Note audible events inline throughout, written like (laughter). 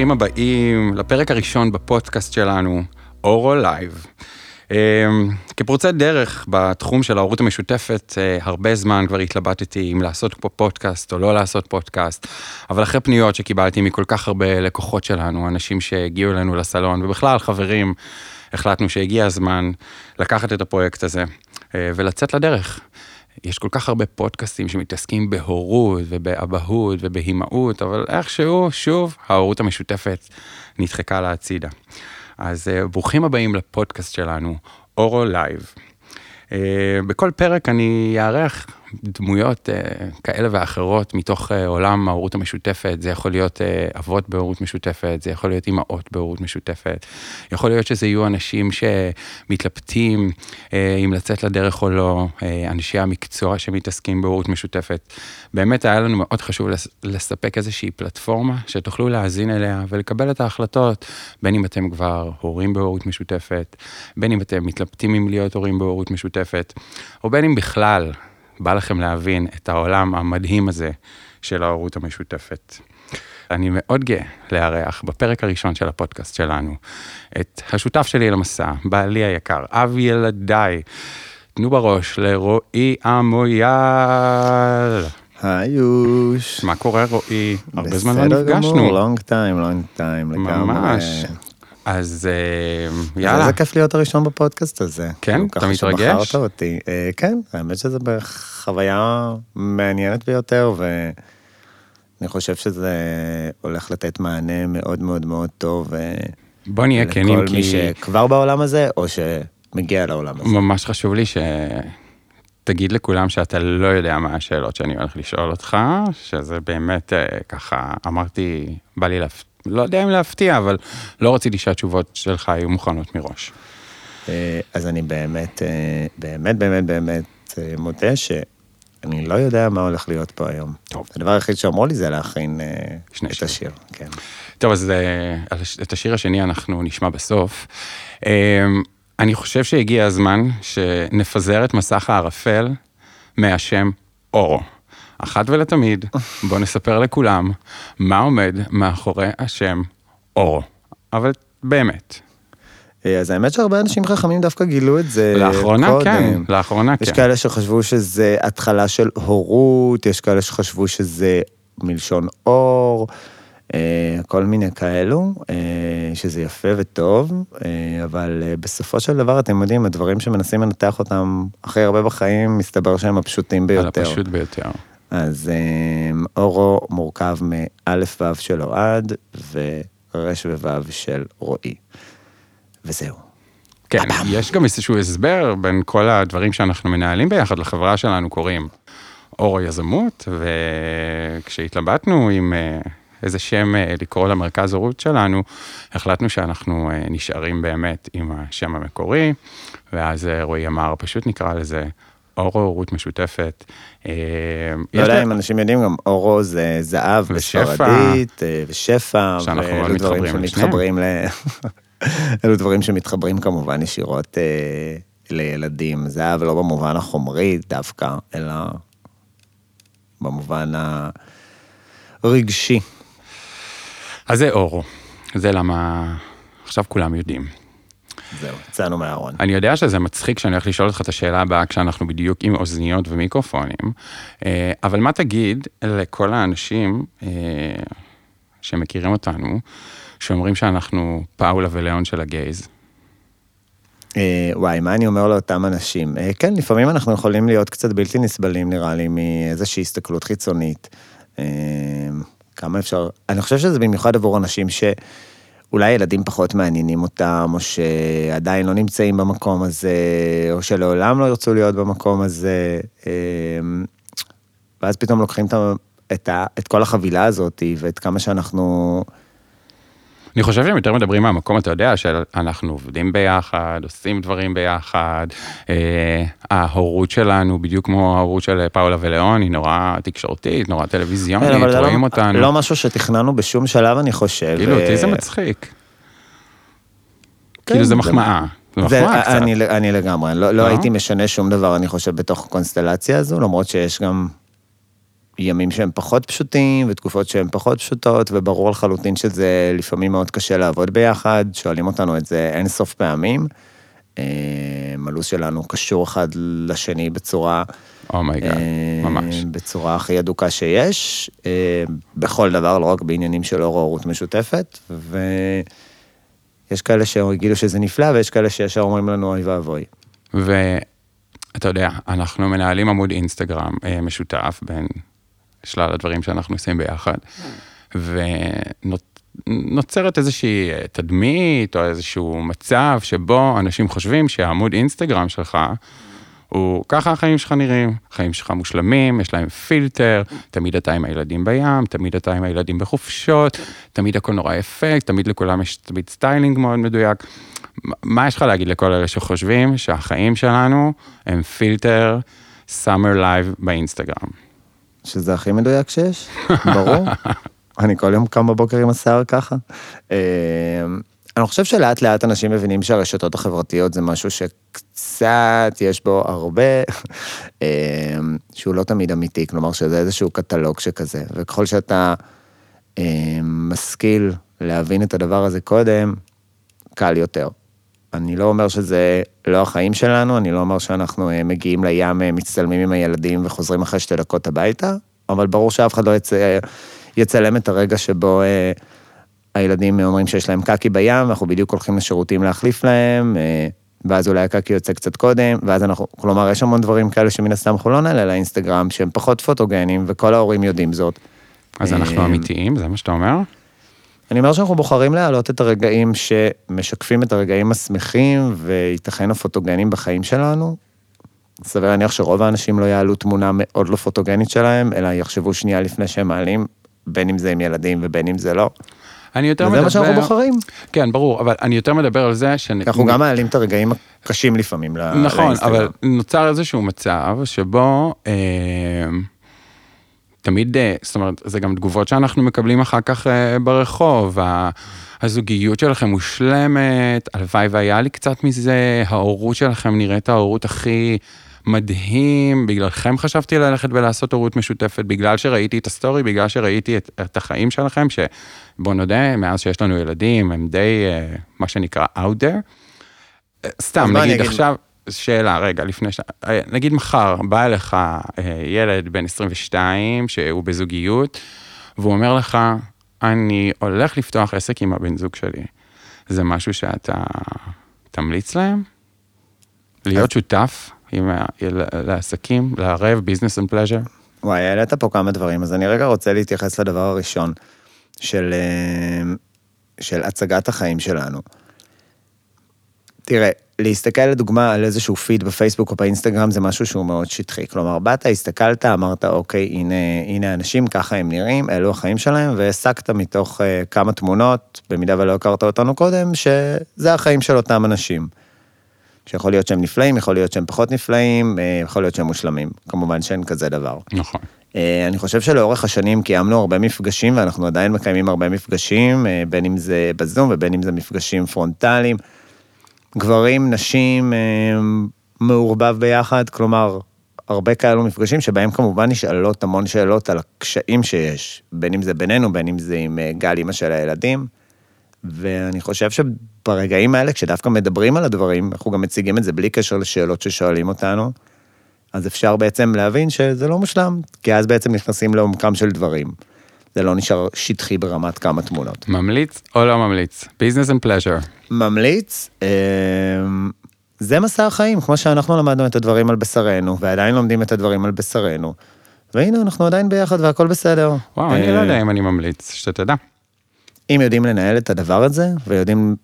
ברוכים הבאים לפרק הראשון בפודקאסט שלנו, אורו live. כפורצת דרך בתחום של ההורות המשותפת, אה, הרבה זמן כבר התלבטתי אם לעשות פה פודקאסט או לא לעשות פודקאסט, אבל אחרי פניות שקיבלתי מכל כך הרבה לקוחות שלנו, אנשים שהגיעו אלינו לסלון, ובכלל חברים, החלטנו שהגיע הזמן לקחת את הפרויקט הזה אה, ולצאת לדרך. יש כל כך הרבה פודקאסטים שמתעסקים בהורות ובאבהות ובאימהות, אבל איכשהו, שוב, ההורות המשותפת נדחקה להצידה. אז אה, ברוכים הבאים לפודקאסט שלנו, אורו live. אה, בכל פרק אני אארח דמויות אה, כאלה ואחרות מתוך אה, עולם ההורות המשותפת, זה יכול להיות אה, אבות בהורות משותפת, זה יכול להיות אימהות בהורות משותפת, יכול להיות שזה יהיו אנשים שמתלבטים אם לצאת לדרך או לא, אנשי המקצוע שמתעסקים בהורות משותפת. באמת היה לנו מאוד חשוב לספק איזושהי פלטפורמה שתוכלו להאזין אליה ולקבל את ההחלטות, בין אם אתם כבר הורים בהורות משותפת, בין אם אתם מתלבטים אם להיות הורים בהורות משותפת, או בין אם בכלל בא לכם להבין את העולם המדהים הזה של ההורות המשותפת. אני מאוד גאה לארח בפרק הראשון של הפודקאסט שלנו את השותף שלי למסע, בעלי היקר, אב ילדיי. תנו בראש לרועי המויאל. היוש. מה קורה רועי? הרבה זמן לא נפגשנו. בסדר גמור, טיים, לונג טיים, לגמרי. ממש. אז אה, יאללה. איזה כיף להיות הראשון בפודקאסט הזה. כן? אתה מתרגש? ככה שבחרת אותי. אה, כן, האמת שזה חוויה מעניינת ביותר, ואני חושב שזה הולך לתת מענה מאוד מאוד מאוד טוב. אה, בוא נהיה כנים, כי... לכל מי שכבר בעולם הזה, או שמגיע לעולם הזה. ממש חשוב לי ש... תגיד לכולם שאתה לא יודע מה השאלות שאני הולך לשאול אותך, שזה באמת ככה, אמרתי, בא לי להפתיע. לא יודע אם להפתיע, אבל לא רציתי שהתשובות שלך יהיו מוכנות מראש. אה, אז אני באמת, אה, באמת, באמת, באמת אה, מודה שאני לא יודע מה הולך להיות פה היום. טוב. הדבר היחיד שאמרו לי זה להכין את שיר. השיר, כן. טוב, אז את השיר השני אנחנו נשמע בסוף. אני חושב שהגיע הזמן שנפזר את מסך הערפל מהשם אורו. אחת ולתמיד, בוא נספר לכולם מה עומד מאחורי השם אורו. אבל באמת. אה, אז האמת שהרבה אנשים חכמים דווקא גילו את זה לאחרונה קודם. כן, לאחרונה יש כן. יש כאלה שחשבו שזה התחלה של הורות, יש כאלה שחשבו שזה מלשון אור, אה, כל מיני כאלו, אה, שזה יפה וטוב, אבל בסופו של דבר, אתם יודעים, הדברים שמנסים לנתח אותם הכי הרבה בחיים, מסתבר שהם הפשוטים ביותר. על הפשוט ביותר. אז אמ, אורו מורכב מאלף וו של אוהד ורש ווו של רועי. וזהו. כן, יש גם איזשהו הסבר בין כל הדברים שאנחנו מנהלים ביחד לחברה שלנו קוראים אורו יזמות, וכשהתלבטנו עם אה, איזה שם אה, לקרוא למרכז הורות שלנו, החלטנו שאנחנו אה, נשארים באמת עם השם המקורי, ואז רועי אמר, פשוט נקרא לזה אורו הורות משותפת. אה, לא יודע אם אנשים יודעים, גם אורו זה זהב בספרדית, אה, ושפע, ואלו דברים שמתחברים ל... (laughs) אלו דברים שמתחברים כמובן ישירות אה, לילדים. זהב לא במובן החומרי דווקא, אלא במובן הרגשי. אז זה אורו, זה למה עכשיו כולם יודעים. זהו, יצאנו מהארון. אני יודע שזה מצחיק שאני הולך לשאול אותך את השאלה הבאה כשאנחנו בדיוק עם אוזניות ומיקרופונים, אה, אבל מה תגיד לכל האנשים אה, שמכירים אותנו, שאומרים שאנחנו פאולה וליאון של הגייז? אה, וואי, מה אני אומר לאותם אנשים? כן, לפעמים אנחנו יכולים להיות קצת בלתי נסבלים, נראה לי, מאיזושהי הסתכלות חיצונית. כמה אפשר... אני חושב שזה במיוחד עבור אנשים ש... אולי ילדים פחות מעניינים אותם, או שעדיין לא נמצאים במקום הזה, או שלעולם לא ירצו להיות במקום הזה, אמ, ואז פתאום לוקחים את, ה, את כל החבילה הזאת, ואת כמה שאנחנו... אני חושב שהם יותר מדברים מהמקום, אתה יודע, שאנחנו עובדים ביחד, עושים דברים ביחד. אה, ההורות שלנו, בדיוק כמו ההורות של פאולה ולאון, היא נורא תקשורתית, נורא טלוויזיונית, כן, רואים לא, אותנו. לא משהו שתכננו בשום שלב, אני חושב. כאילו, אותי זה מצחיק. כן, כאילו, זה מחמאה. זה מחמאה קצת. אני, לגמרי, לא, לא, לא הייתי משנה שום דבר, אני חושב, בתוך הקונסטלציה הזו, למרות שיש גם ימים שהם פחות פשוטים ותקופות שהן פחות פשוטות, וברור לחלוטין שזה לפעמים מאוד קשה לעבוד ביחד, שואלים אותנו את זה אין סוף פעמים. אה, הלו"ז שלנו קשור אחד לשני בצורה... oh my God, אה, ממש. בצורה הכי הדוקה שיש, אה, בכל דבר, לא רק בעניינים של אור הורות משותפת, ויש כאלה שיגידו שזה נפלא, ויש כאלה שישר אומרים לנו אוי ואבוי. ואתה יודע, אנחנו מנהלים עמוד אינסטגרם אה, משותף בין שלל הדברים שאנחנו עושים ביחד, ונוצרת איזושהי תדמית או איזשהו מצב שבו אנשים חושבים שהעמוד אינסטגרם שלך, הוא ככה החיים שלך נראים, החיים שלך מושלמים, יש להם פילטר, תמיד אתה עם הילדים בים, תמיד אתה עם הילדים בחופשות, תמיד הכל נורא יפה, תמיד לכולם יש תמיד סטיילינג מאוד מדויק. מה יש לך להגיד לכל אלה שחושבים שהחיים שלנו הם פילטר summer live באינסטגרם? שזה הכי מדויק שיש, ברור. (laughs) אני כל יום קם בבוקר עם השיער ככה. אה, אני חושב שלאט לאט אנשים מבינים שהרשתות החברתיות זה משהו שקצת יש בו הרבה, אה, שהוא לא תמיד אמיתי, כלומר שזה איזשהו קטלוג שכזה, וככל שאתה אה, משכיל להבין את הדבר הזה קודם, קל יותר. אני לא אומר שזה לא החיים שלנו, אני לא אומר שאנחנו מגיעים לים, מצטלמים עם הילדים וחוזרים אחרי שתי דקות הביתה, אבל ברור שאף אחד לא יצא, יצלם את הרגע שבו אה, הילדים אומרים שיש להם קקי בים, ואנחנו בדיוק הולכים לשירותים להחליף להם, אה, ואז אולי הקקי יוצא קצת קודם, ואז אנחנו, כלומר, יש המון דברים כאלה שמן הסתם אנחנו לא נעלה לאינסטגרם, שהם פחות פוטוגנים, וכל ההורים יודעים זאת. אז אנחנו אה, אמיתיים, זה מה שאתה אומר? אני אומר שאנחנו בוחרים להעלות את הרגעים שמשקפים את הרגעים השמחים וייתכן הפוטוגנים בחיים שלנו. סביר להניח שרוב האנשים לא יעלו תמונה מאוד לא פוטוגנית שלהם, אלא יחשבו שנייה לפני שהם מעלים, בין אם זה עם ילדים ובין אם זה לא. אני יותר וזה מדבר... מה שאנחנו בוחרים. כן, ברור, אבל אני יותר מדבר על זה ש... אנחנו גם מעלים את הרגעים הקשים לפעמים נכון, לאינסטגרם. אבל נוצר איזשהו מצב שבו אה, תמיד, אה, זאת אומרת, זה גם תגובות שאנחנו מקבלים אחר כך אה, ברחוב, הזוגיות שלכם מושלמת, הלוואי והיה לי קצת מזה, ההורות שלכם נראית ההורות הכי מדהים, בגללכם חשבתי ללכת ולעשות הורות משותפת, בגלל שראיתי את הסטורי, בגלל שראיתי את, את החיים שלכם, שבוא נודה, מאז שיש לנו ילדים, הם די, אה, מה שנקרא, out there. סתם, אני נגיד אגיד? שאלה, רגע, לפני ש... אה, נגיד מחר בא אליך אה, ילד בן 22 שהוא בזוגיות, והוא אומר לך, אני הולך לפתוח עסק עם הבן זוג שלי. זה משהו שאתה תמליץ להם? להיות שותף עם ה... לעסקים, לערב, business and pleasure? וואי, העלית פה כמה דברים, אז אני רגע רוצה להתייחס לדבר הראשון, של, אה, של הצגת החיים שלנו. תראה, להסתכל לדוגמה על איזשהו פיד בפייסבוק או באינסטגרם זה משהו שהוא מאוד שטחי. כלומר, באת, הסתכלת, אמרת, אוקיי, הנה, הנה האנשים, ככה הם נראים, אלו החיים שלהם, והסקת מתוך uh, כמה תמונות, במידה ולא הכרת אותנו קודם, שזה החיים של אותם אנשים. שיכול להיות שהם נפלאים, יכול להיות שהם פחות נפלאים, אה, יכול להיות שהם מושלמים. כמובן שאין כזה דבר. נכון. אה, אני חושב שלאורך השנים קיימנו הרבה מפגשים, ואנחנו עדיין מקיימים הרבה מפגשים, בין אם זה בזום ובין אם זה מפגשים פרונטליים. גברים, נשים, אה, מעורבב ביחד, כלומר, הרבה כאלו מפגשים שבהם כמובן נשאלות המון שאלות על הקשיים שיש, בין אם זה בינינו, בין אם זה עם אה, גל, אימא של הילדים. ואני חושב שברגעים האלה, כשדווקא מדברים על הדברים, אנחנו גם מציגים את זה בלי קשר לשאלות ששואלים אותנו, אז אפשר בעצם להבין שזה לא מושלם, כי אז בעצם נכנסים לעומקם של דברים. זה לא נשאר שטחי ברמת כמה תמונות. ממליץ או לא ממליץ? business and pleasure. ממליץ, אמ, זה מסע החיים, כמו שאנחנו למדנו את הדברים על בשרנו, ועדיין לומדים את הדברים על בשרנו. והנה, אנחנו עדיין ביחד והכל בסדר. וואו, אני אה, לא יודע אם אני ממליץ, שתדע. אם יודעים לנהל את הדבר הזה, ויודעים...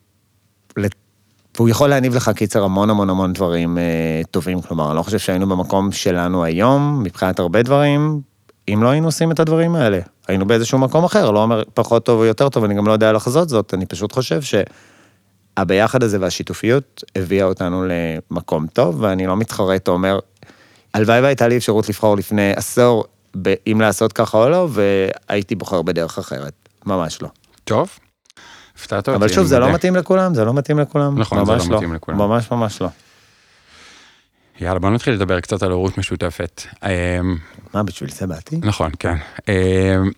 והוא יכול להניב לך קיצר המון המון המון דברים אה, טובים, כלומר, אני לא חושב שהיינו במקום שלנו היום, מבחינת הרבה דברים, אם לא היינו עושים את הדברים האלה. היינו באיזשהו מקום אחר, לא אומר פחות טוב או יותר טוב, אני גם לא יודע לחזות זאת, אני פשוט חושב שהביחד הזה והשיתופיות הביאה אותנו למקום טוב, ואני לא מתחרט או אומר, הלוואי והייתה לי אפשרות לבחור לפני עשור, ב- אם לעשות ככה או לא, והייתי בוחר בדרך אחרת. ממש לא. טוב, הפתעת אותי. אבל שוב, זה לא. מתאים לכולם, זה לא מתאים לכולם. נכון, זה ממש לא מתאים לכולם. ממש ממש לא. יאללה, בוא נתחיל לדבר קצת על הורות משותפת. אמ, מה, בשביל זה באתי? נכון, כן. אמ,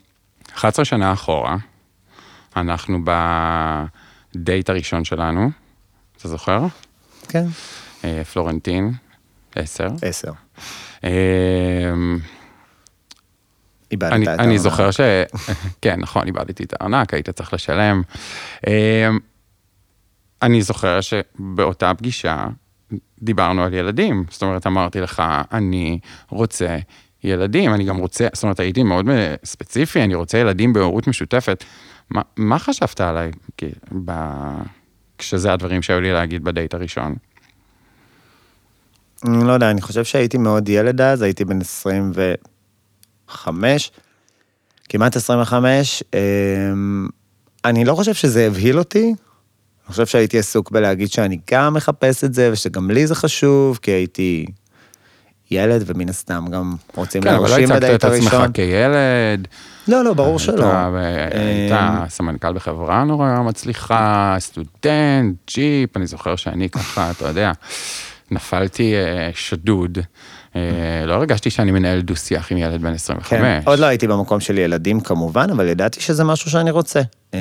11 שנה אחורה, אנחנו בדייט הראשון שלנו, אתה זוכר? כן. אה, פלורנטין, 10. עשר. אמ, איבדת אני, את אני העונה. זוכר ש... (laughs) כן, נכון, איבדתי את הארנק, היית צריך לשלם. אמ, אני זוכר שבאותה פגישה דיברנו על ילדים. זאת אומרת, אמרתי לך, אני רוצה ילדים, אני גם רוצה, זאת אומרת, הייתי מאוד ספציפי, אני רוצה ילדים בהורות משותפת. מה, מה חשבת עליי כי, ב... כשזה הדברים שהיו לי להגיד בדייט הראשון? אני לא יודע, אני חושב שהייתי מאוד ילד אז, הייתי בן 25, כמעט 25. אמ, אני לא חושב שזה הבהיל אותי, אני חושב שהייתי עסוק בלהגיד שאני גם מחפש את זה, ושגם לי זה חשוב, כי הייתי ילד, ומן הסתם גם רוצים כן, אבל לא להרשים הצגת בדייט את עצמך הראשון. כילד. לא, לא, ברור שלא. היית, היית אמ, סמנכ"ל בחברה נורא מצליחה, סטודנט, ג'יפ, אני זוכר שאני ככה, אתה יודע, נפלתי אה, שדוד. אה, לא הרגשתי שאני מנהל דו-שיח עם ילד בן 25. כן, עוד לא הייתי במקום של ילדים כמובן, אבל ידעתי שזה משהו שאני רוצה. אמ,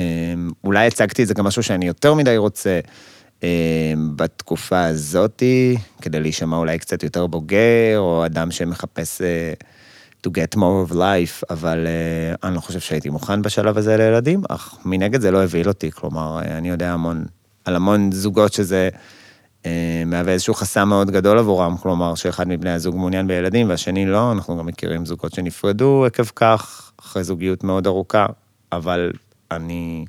אולי הצגתי את זה כמשהו שאני יותר מדי רוצה. אמ, בתקופה הזאתי, כדי להישמע אולי קצת יותר בוגר, או אדם שמחפש אה, to get more of life, אבל אה, אני לא חושב שהייתי מוכן בשלב הזה לילדים, אך מנגד זה לא הבהיל אותי, כלומר, אה, אני יודע המון, על המון זוגות שזה אה, מהווה איזשהו חסם מאוד גדול עבורם, כלומר, שאחד מבני הזוג מעוניין בילדים והשני לא, אנחנו גם מכירים זוגות שנפרדו עקב כך, אחרי זוגיות מאוד ארוכה, אבל אני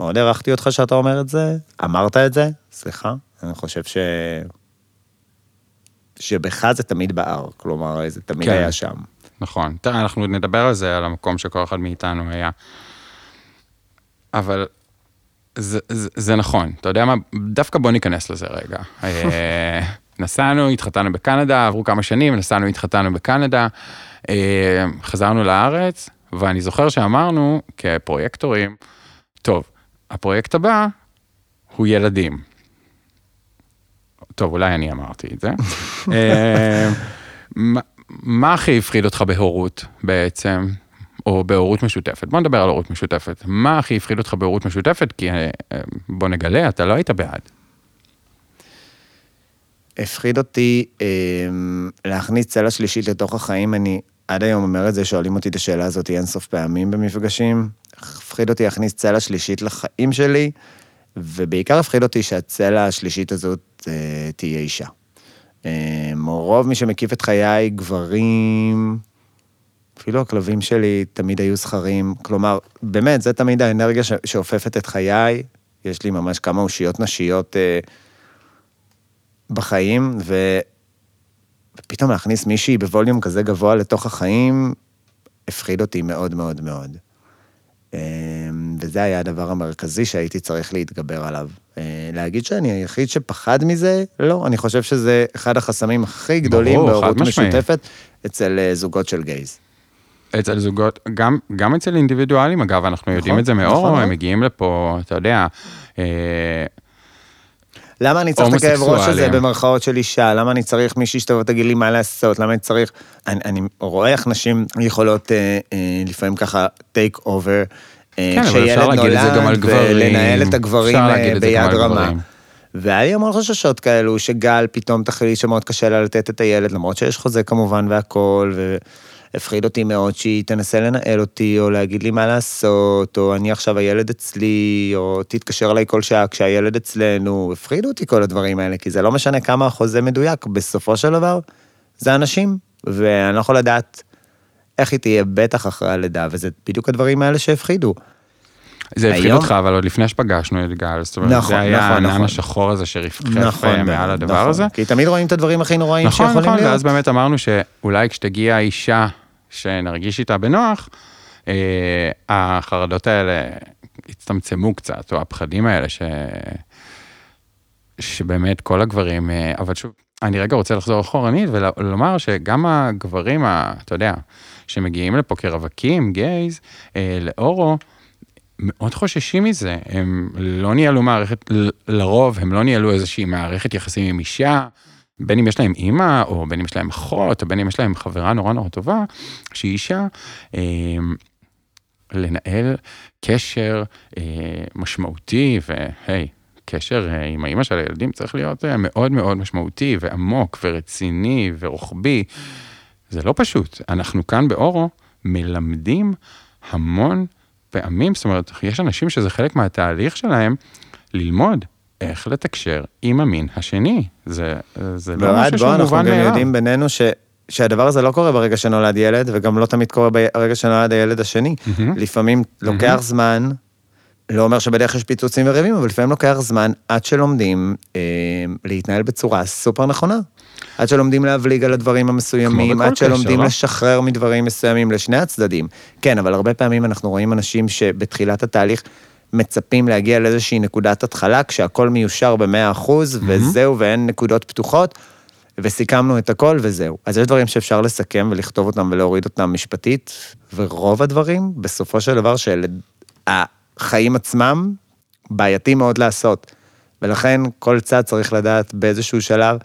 מאוד הערכתי אותך שאתה אומר את זה, אמרת את זה, סליחה, אני חושב ש... שבך זה תמיד בער, כלומר, זה תמיד כן. היה שם. נכון. תראה, אנחנו נדבר על זה, על המקום שכל אחד מאיתנו היה. אבל זה, זה, זה נכון, אתה יודע מה, דווקא בוא ניכנס לזה רגע. (laughs) אה, נסענו, התחתנו בקנדה, עברו כמה שנים, נסענו, התחתנו בקנדה, אה, חזרנו לארץ, ואני זוכר שאמרנו כפרויקטורים, טוב, הפרויקט הבא הוא ילדים. טוב, אולי אני אמרתי את זה. (laughs) אה, מה- מה הכי הפחיד אותך בהורות בעצם, או בהורות משותפת? בוא נדבר על הורות משותפת. מה הכי הפחיד אותך בהורות משותפת? כי אה, בוא נגלה, אתה לא היית בעד. הפחיד אותי אה, להכניס צלע שלישית לתוך החיים, אני עד היום אומר את זה, שואלים אותי את השאלה הזאת אינסוף פעמים במפגשים. הפחיד אותי להכניס צלע שלישית לחיים שלי, ובעיקר הפחיד אותי שהצלע השלישית הזאת אה, תהיה אישה. אה, רוב מי שמקיף את חיי, גברים, אפילו הכלבים שלי תמיד היו זכרים. כלומר, באמת, זה תמיד האנרגיה ש- שאופפת את חיי. יש לי ממש כמה אושיות נשיות אה, בחיים, ו... ופתאום להכניס מישהי בווליום כזה גבוה לתוך החיים, הפחיד אותי מאוד מאוד מאוד. אה, וזה היה הדבר המרכזי שהייתי צריך להתגבר עליו. אה, להגיד שאני היחיד שפחד מזה? לא, אני חושב שזה אחד החסמים הכי גדולים ברור, בהורות. משותפת אצל אה, זוגות של גייז. אצל זוגות, גם, גם אצל אינדיבידואלים, אגב, אנחנו יודעים את זה נכון, מאור, נכון. הם מגיעים לפה, אתה יודע, אה, למה אני צריך את הכאב ראש הזה. במרכאות של אישה? למה אני צריך מישהי שתבוא ותגיד לי מה לעשות? למה אני צריך... אני, אני רואה איך נשים יכולות אה, אה, לפעמים ככה take over. כן, אבל אפשר להגיד את זה גם על גברים. ולנהל את הגברים אה, ביד רמה. גברים. והיה לי המון חששות כאלו, שגל פתאום תחליט שמאוד קשה לה לתת את הילד, למרות שיש חוזה כמובן והכול, והפחיד אותי מאוד שהיא תנסה לנהל אותי, או להגיד לי מה לעשות, או אני עכשיו הילד אצלי, או תתקשר אליי כל שעה כשהילד אצלנו, הפחידו אותי כל הדברים האלה, כי זה לא משנה כמה החוזה מדויק, בסופו של דבר, זה אנשים, ואני לא יכול לדעת איך היא תהיה בטח אחרי הלידה, וזה בדיוק הדברים האלה שהפחידו. זה הפחיד היום- אותך, אבל עוד לפני שפגשנו את גל, זאת אומרת, נכון, זה היה נכון, הענן נכון. השחור הזה נכון, אה, מעל מאוד, הדבר נכון. הזה. כי תמיד רואים את הדברים הכי נוראים נכון, שיכולים נכון, להיות. ואז באמת אמרנו שאולי כשתגיע אישה שנרגיש איתה בנוח, אה, החרדות האלה יצטמצמו קצת, או הפחדים האלה, ש... שבאמת כל הגברים, אה, אבל שוב, אני רגע רוצה לחזור אחורנית ולומר שגם הגברים, ה- אתה יודע, שמגיעים לפה כרווקים, גייז, אה, לאורו, מאוד חוששים מזה, הם לא ניהלו מערכת, לרוב הם לא ניהלו איזושהי מערכת יחסים עם אישה, בין אם יש להם אימא, או בין אם יש להם אחות, או בין אם יש להם חברה נורא נורא טובה, שהיא אישה, אה, לנהל קשר אה, משמעותי, והי, קשר אה, עם האימא של הילדים צריך להיות אה, מאוד מאוד משמעותי ועמוק ורציני ורוחבי. זה לא פשוט. אנחנו כאן באורו מלמדים המון פעמים, זאת אומרת, יש אנשים שזה חלק מהתהליך שלהם ללמוד איך לתקשר עם המין השני. זה, זה לא משהו שהוא מובן מאליו. אנחנו גם יודעים בינינו ש... שהדבר הזה לא קורה ברגע שנולד ילד, וגם לא תמיד קורה ברגע שנולד הילד השני. Mm-hmm. לפעמים לוקח mm-hmm. זמן, לא אומר שבדרך יש פיצוצים וריבים, אבל לפעמים לוקח זמן עד שלומדים אה, להתנהל בצורה סופר נכונה. עד שלומדים להבליג על הדברים המסוימים, עד שלומדים קשר, לא? לשחרר מדברים מסוימים לשני הצדדים. כן, אבל הרבה פעמים אנחנו רואים אנשים שבתחילת התהליך מצפים להגיע לאיזושהי נקודת התחלה, כשהכול מיושר ב-100%, mm-hmm. וזהו, ואין נקודות פתוחות, וסיכמנו את הכל וזהו. אז יש דברים שאפשר לסכם ולכתוב אותם ולהוריד אותם משפטית, ורוב הדברים, בסופו של דבר, שהחיים עצמם בעייתי מאוד לעשות. ולכן כל צד צריך לדעת באיזשהו שלב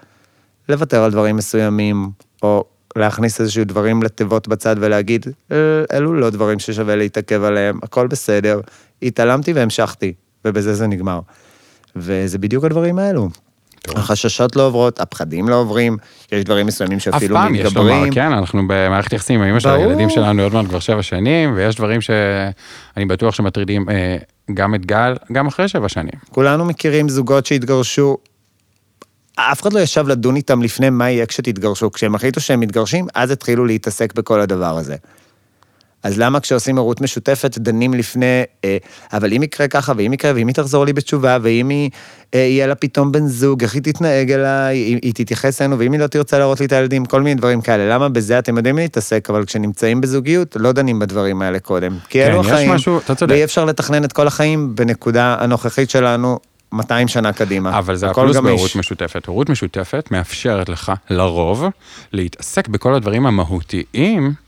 לוותר על דברים מסוימים, או להכניס איזשהו דברים לתיבות בצד ולהגיד, אה, אלו לא דברים ששווה להתעכב עליהם, הכל בסדר, התעלמתי והמשכתי, ובזה זה נגמר. וזה בדיוק הדברים האלו. טוב. החששות לא עוברות, הפחדים לא עוברים, יש דברים מסוימים שאפילו מתגברים. אף פעם יש לומר, כן, אנחנו במערכת יחסים עם אמא של הילדים שלנו עוד מעט כבר שבע שנים, ויש דברים שאני בטוח שמטרידים אה, גם את גל, גם אחרי שבע שנים. כולנו מכירים זוגות שהתגרשו אף אחד לא ישב לדון איתם לפני מה יהיה כשתתגרשו. כשהם החליטו שהם מתגרשים, אז התחילו להתעסק בכל הדבר הזה. אז למה כשעושים הורות משותפת דנים לפני, אה, אבל אם יקרה ככה, ואם יקרה, ואם היא תחזור לי בתשובה, ואם היא, אה, יהיה לה פתאום בן זוג, איך היא תתנהג אליי, היא, היא תתייחס אלינו, ואם היא לא תרצה להראות לי את הילדים, כל מיני דברים כאלה. למה בזה אתם יודעים להתעסק, אבל כשנמצאים בזוגיות, לא דנים בדברים האלה קודם. כי כן, אלו החיים, משהו, ואי אפשר לתכנן את כל החיים בנקודה הנוכחית שלנו 200 שנה קדימה. אבל זה הפלוס בהורות משותפת. הורות משותפת מאפשרת לך, לרוב, להתעסק בכל הדברים המהותיים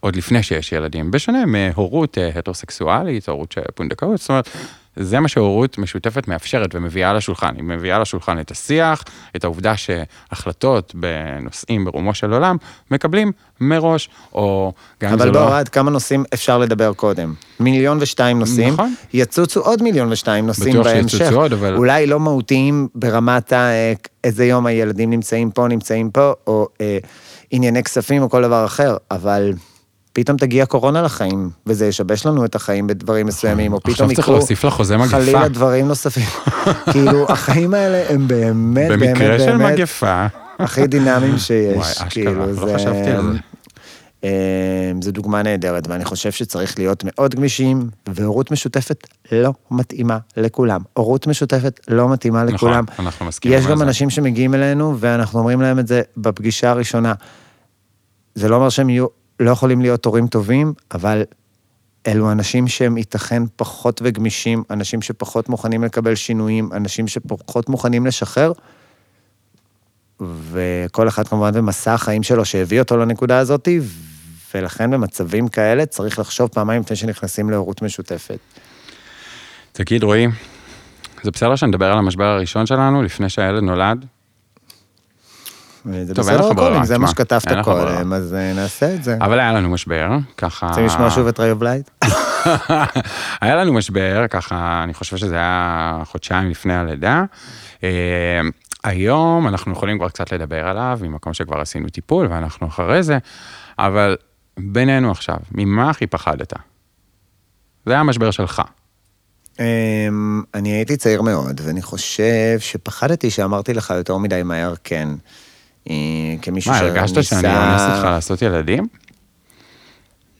עוד לפני שיש ילדים, בשונה מהורות אה, הטרוסקסואלית, הורות של פונדקאות, זאת אומרת, זה מה שהורות משותפת מאפשרת ומביאה לשולחן. היא מביאה לשולחן את השיח, את העובדה שהחלטות בנושאים ברומו של עולם מקבלים מראש, או גם זה לא... אבל בוא, עד כמה נושאים אפשר לדבר קודם? מיליון ושתיים נושאים, נכון. יצוצו עוד מיליון ושתיים נושאים בהמשך. בטוח שיצוצו עוד, אבל... אולי לא מהותיים ברמת ה... איזה יום הילדים נמצאים פה, נמצאים פה, או אה, ענייני כספים או כל דבר אחר, אבל... פתאום תגיע קורונה לחיים, וזה ישבש לנו את החיים בדברים מסוימים, או פתאום יקרו חלילה דברים נוספים. (laughs) כאילו, החיים האלה הם באמת, באמת, באמת, במקרה של מגפה. הכי דינמיים (laughs) שיש. וואי, אשכרה, כאילו, לא חשבתי על זה. אמ, זו דוגמה נהדרת, ואני חושב שצריך להיות מאוד גמישים, והורות משותפת לא מתאימה לכולם. הורות משותפת לא מתאימה נכון, לכולם. נכון, אנחנו מסכימים על זה. יש גם אנשים שמגיעים אלינו, ואנחנו אומרים להם את זה בפגישה הראשונה. זה לא אומר שהם יהיו לא יכולים להיות הורים טובים, אבל אלו אנשים שהם ייתכן פחות וגמישים, אנשים שפחות מוכנים לקבל שינויים, אנשים שפחות מוכנים לשחרר, וכל אחד כמובן במסע החיים שלו שהביא אותו לנקודה הזאת, ולכן במצבים כאלה צריך לחשוב פעמיים לפני שנכנסים להורות משותפת. תגיד, רועי, זה בסדר שנדבר על המשבר הראשון שלנו לפני שהילד נולד? זה בסדר קודם, זה מה שכתבת קודם, אז אה, נעשה את זה. אבל היה לנו משבר, ככה... רוצים לשמוע שוב את ריב לייט? (laughs) היה לנו משבר, ככה, אני חושב שזה היה חודשיים לפני הלידה. אה, היום אנחנו יכולים כבר קצת לדבר עליו, ממקום שכבר עשינו טיפול ואנחנו אחרי זה, אבל בינינו עכשיו, ממה הכי פחדת? זה היה המשבר שלך. אמ, אני הייתי צעיר מאוד, ואני חושב שפחדתי שאמרתי לך יותר מדי מהר כן. אה, כמישהו שניסה... מה, הרגשת שאני אונס אותך לעשות ילדים?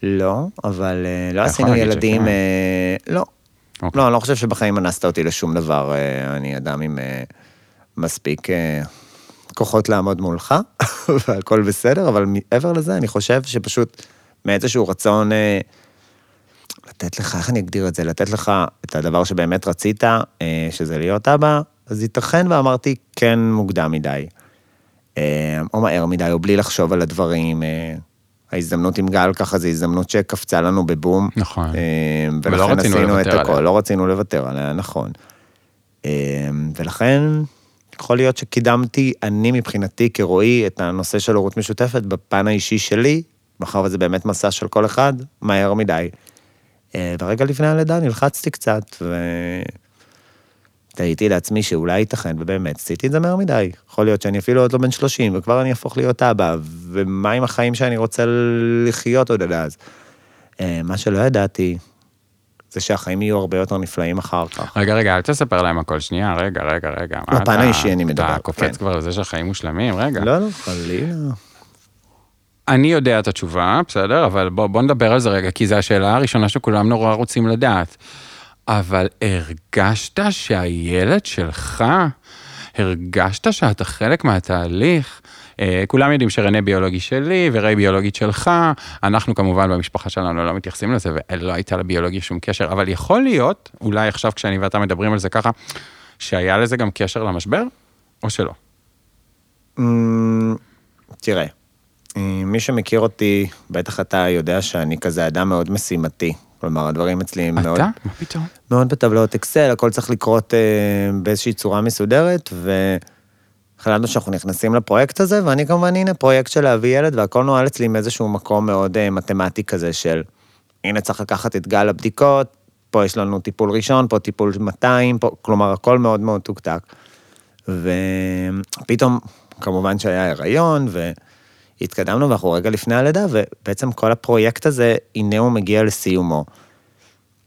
לא, אבל אה, לא עשינו ילדים, אה, לא. אוקיי. לא, אני לא חושב שבחיים אנסת אותי לשום דבר. אני אדם עם מספיק כוחות לעמוד מולך, (laughs) והכל בסדר, אבל מעבר לזה, אני חושב שפשוט מאיזשהו רצון לתת לך, איך אני אגדיר את זה? לתת לך את הדבר שבאמת רצית, שזה להיות אבא, אז ייתכן ואמרתי כן מוקדם מדי. אה, או מהר מדי, או בלי לחשוב על הדברים. אה, ההזדמנות עם גל ככה זו הזדמנות שקפצה לנו בבום. נכון. אה, ולכן עשינו את הכל, לא רצינו לוותר עליה, נכון. ולכן יכול להיות שקידמתי, אני מבחינתי כרועי, את הנושא של הורות משותפת בפן האישי שלי, מאחר וזה באמת מסע של כל אחד, מהר מדי. ורגע לפני הלידה נלחצתי קצת, ותהיתי לעצמי שאולי ייתכן, ובאמת, עשיתי את זה מהר מדי. יכול להיות שאני אפילו עוד לא בן 30, וכבר אני אהפוך להיות אבא, ומה עם החיים שאני רוצה לחיות עוד עד אז. אה, מה שלא ידעתי, זה שהחיים יהיו הרבה יותר נפלאים אחר כך. רגע, רגע, אל תספר להם הכל שנייה, רגע, רגע, רגע. בפן אתה- האישי אני מדבר, אתה קופץ כן. כבר לזה שהחיים מושלמים, רגע. לא, לא, חלילה. אני יודע את התשובה, בסדר? אבל בוא, בוא נדבר על זה רגע, כי זו השאלה הראשונה שכולם נורא רוצים לדעת. אבל הרגשת שהילד שלך, הרגשת שאתה חלק מהתהליך? אה, כולם יודעים שרנה ביולוגי שלי וריי ביולוגית שלך, אנחנו כמובן במשפחה שלנו לא מתייחסים לזה ולא הייתה לביולוגיה שום קשר, אבל יכול להיות, אולי עכשיו כשאני ואתה מדברים על זה ככה, שהיה לזה גם קשר למשבר, או שלא? אמ, תראה, אה, מי שמכיר אותי, בטח אתה יודע שאני כזה אדם מאוד משימתי. כלומר, הדברים אצלי הם מאוד, אתה? מה פתאום? מאוד בטבלאות אקסל, הכל צריך לקרות אה, באיזושהי צורה מסודרת, והחלטנו שאנחנו נכנסים לפרויקט הזה, ואני כמובן, הנה, פרויקט של להביא ילד, והכל נוהל אצלי מאיזשהו מקום מאוד אה, מתמטי כזה של, הנה צריך לקחת את גל הבדיקות, פה יש לנו טיפול ראשון, פה טיפול 200, פה, כלומר, הכל מאוד מאוד tick tock. ופתאום, כמובן שהיה הריון, והתקדמנו, ואנחנו רגע לפני הלידה, ובעצם כל הפרויקט הזה, הנה הוא מגיע לסיומו.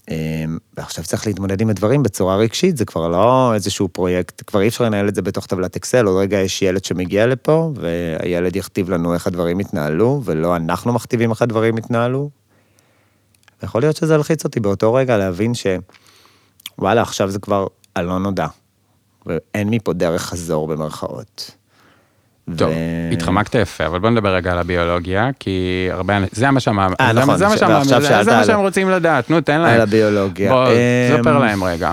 אמ, ועכשיו צריך להתמודד עם הדברים בצורה רגשית, זה כבר לא איזשהו פרויקט, כבר אי אפשר לנהל את זה בתוך טבלת אקסל, עוד רגע יש ילד שמגיע לפה, והילד יכתיב לנו איך הדברים יתנהלו, ולא אנחנו מכתיבים איך הדברים יתנהלו. יכול להיות שזה הלחיץ אותי באותו רגע להבין ש... וואלה, עכשיו זה כבר הלא נודע. ואין מפה דרך חזור במרכאות. טוב, ו- התחמקת יפה, אבל בוא נדבר רגע על הביולוגיה, כי הרבה אנשים, זה מה שהם, אה, נכון, זה ש- זה שאלת זה מה שהם רוצים לדעת, נו, תן להם. על הביולוגיה. בוא, אמ, ספר להם רגע.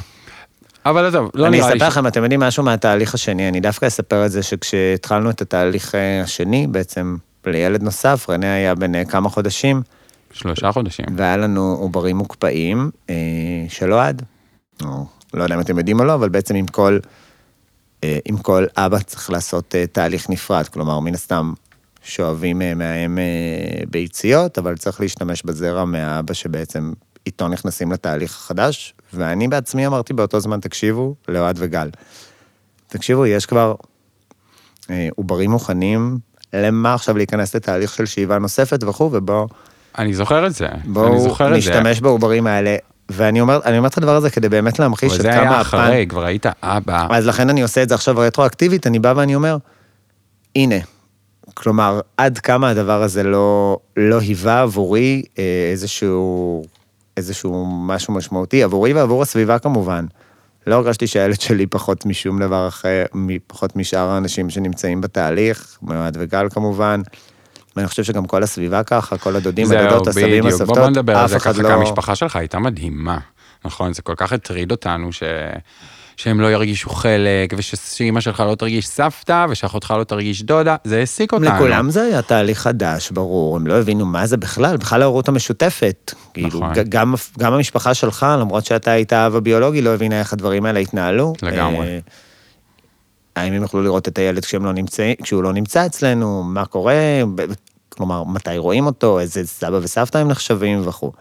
אבל עזוב, לא אני נראה לי... אספר ש- לכם, אתם יודעים משהו מהתהליך השני, אני דווקא אספר את זה שכשהתחלנו את התהליך אה, השני, בעצם לילד נוסף, רנה היה בן אה, כמה חודשים, שלושה חודשים. והיה לנו עוברים מוקפאים אה, של אוהד. או, לא יודע אם אתם יודעים או לא, אבל בעצם עם כל, עם כל אבא צריך לעשות אה, תהליך נפרד, כלומר, מן הסתם שואבים אה, מהאם אה, ביציות, אבל צריך להשתמש בזרע מהאבא שבעצם איתו נכנסים לתהליך החדש, ואני בעצמי אמרתי באותו זמן, תקשיבו, לאוהד וגל. תקשיבו, יש כבר אה, עוברים מוכנים, למה עכשיו להיכנס לתהליך של שאיבה נוספת וכו', ובואו אני זוכר את זה. אני בואו זוכר את זה. נשתמש בעוברים האלה. ואני אומר, אני אומר את הדבר הזה כדי באמת להמחיש אבל עד זה כמה היה הפן... אחרי, כבר היית אבא. אז לכן אני עושה את זה עכשיו רטרואקטיבית, אני בא ואני אומר, הנה, כלומר, עד כמה הדבר הזה לא, לא היווה עבורי אה, איזשהו, איזשהו משהו משמעותי, עבורי ועבור הסביבה כמובן. לא הרגשתי שהילד שלי פחות משום דבר אחר, פחות משאר האנשים שנמצאים בתהליך, מאוהד וגל כמובן. ואני חושב שגם כל הסביבה ככה, כל הדודים, הדודות, הסבים, בדיוק. הסבתות, בוא נדבר על אף זה אחד ככה, לא... כי המשפחה שלך הייתה מדהימה, נכון? זה כל כך הטריד אותנו ש... שהם לא ירגישו חלק, ושאימא שלך לא תרגיש סבתא, ושאחותך לא תרגיש דודה, זה העסיק אותנו. לכולם זה היה תהליך חדש, ברור, הם לא הבינו מה זה בכלל, בכלל ההורות המשותפת. כאילו, נכון. ג- גם, גם המשפחה שלך, למרות שאתה היית אב הביולוגי, לא הבינה איך הדברים האלה התנהלו. לגמרי. אה, האם הם יוכלו לראות את הילד כשהם לא נמצא, כשהוא לא נמצא אצלנו, מה קורה, כלומר, מתי רואים אותו, איזה סבא וסבתא הם נחשבים וכו'.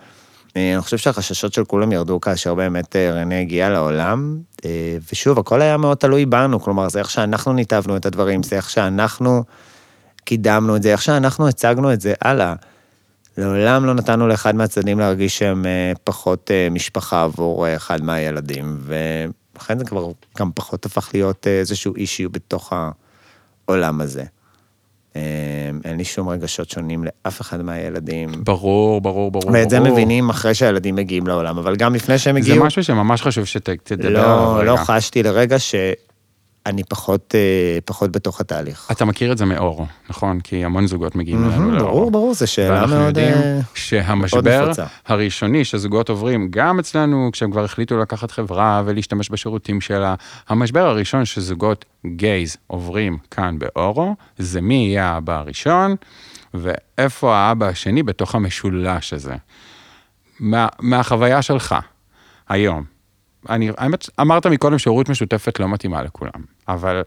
אה, אני חושב שהחששות של כולם ירדו כאשר באמת אה, רנה הגיעה לעולם, אה, ושוב, הכל היה מאוד תלוי בנו, כלומר, זה איך שאנחנו ניתבנו את הדברים, זה איך שאנחנו קידמנו את זה, איך שאנחנו הצגנו את זה הלאה. לעולם לא נתנו לאחד מהצדדים להרגיש שהם פחות משפחה עבור אחד מהילדים, ולכן זה כבר גם פחות הפך להיות אה, איזשהו אישיו בתוך העולם הזה. אה, אין לי שום רגשות שונים לאף אחד מהילדים. ברור, ברור, ברור. ואת זה ברור. מבינים אחרי שהילדים מגיעים לעולם, אבל גם לפני שהם זה הגיעו, משהו שממש חשוב שתדבר עליו לא, רגע. לא חשתי לרגע שאני פחות, אה, פחות בתוך התהליך. אתה מכיר את זה מאורו, נכון? כי המון זוגות מגיעים אלינו מהמם, לאורו. ברור, ברור, זו שאלה ואנחנו מאוד... יודעים אה, שהמשבר נפוצה. הראשוני שזוגות עוברים, גם אצלנו, כשהם כבר החליטו לקחת חברה ולהשתמש בשירותים שלה, המשבר הראשון שזוגות גייז עוברים כאן באורו, זה מי יהיה האבא הראשון, ואיפה האבא השני בתוך המשולש הזה. מה, מהחוויה שלך, היום. אני, האמת, אמרת מקודם שהורות משותפת לא מתאימה לכולם. אבל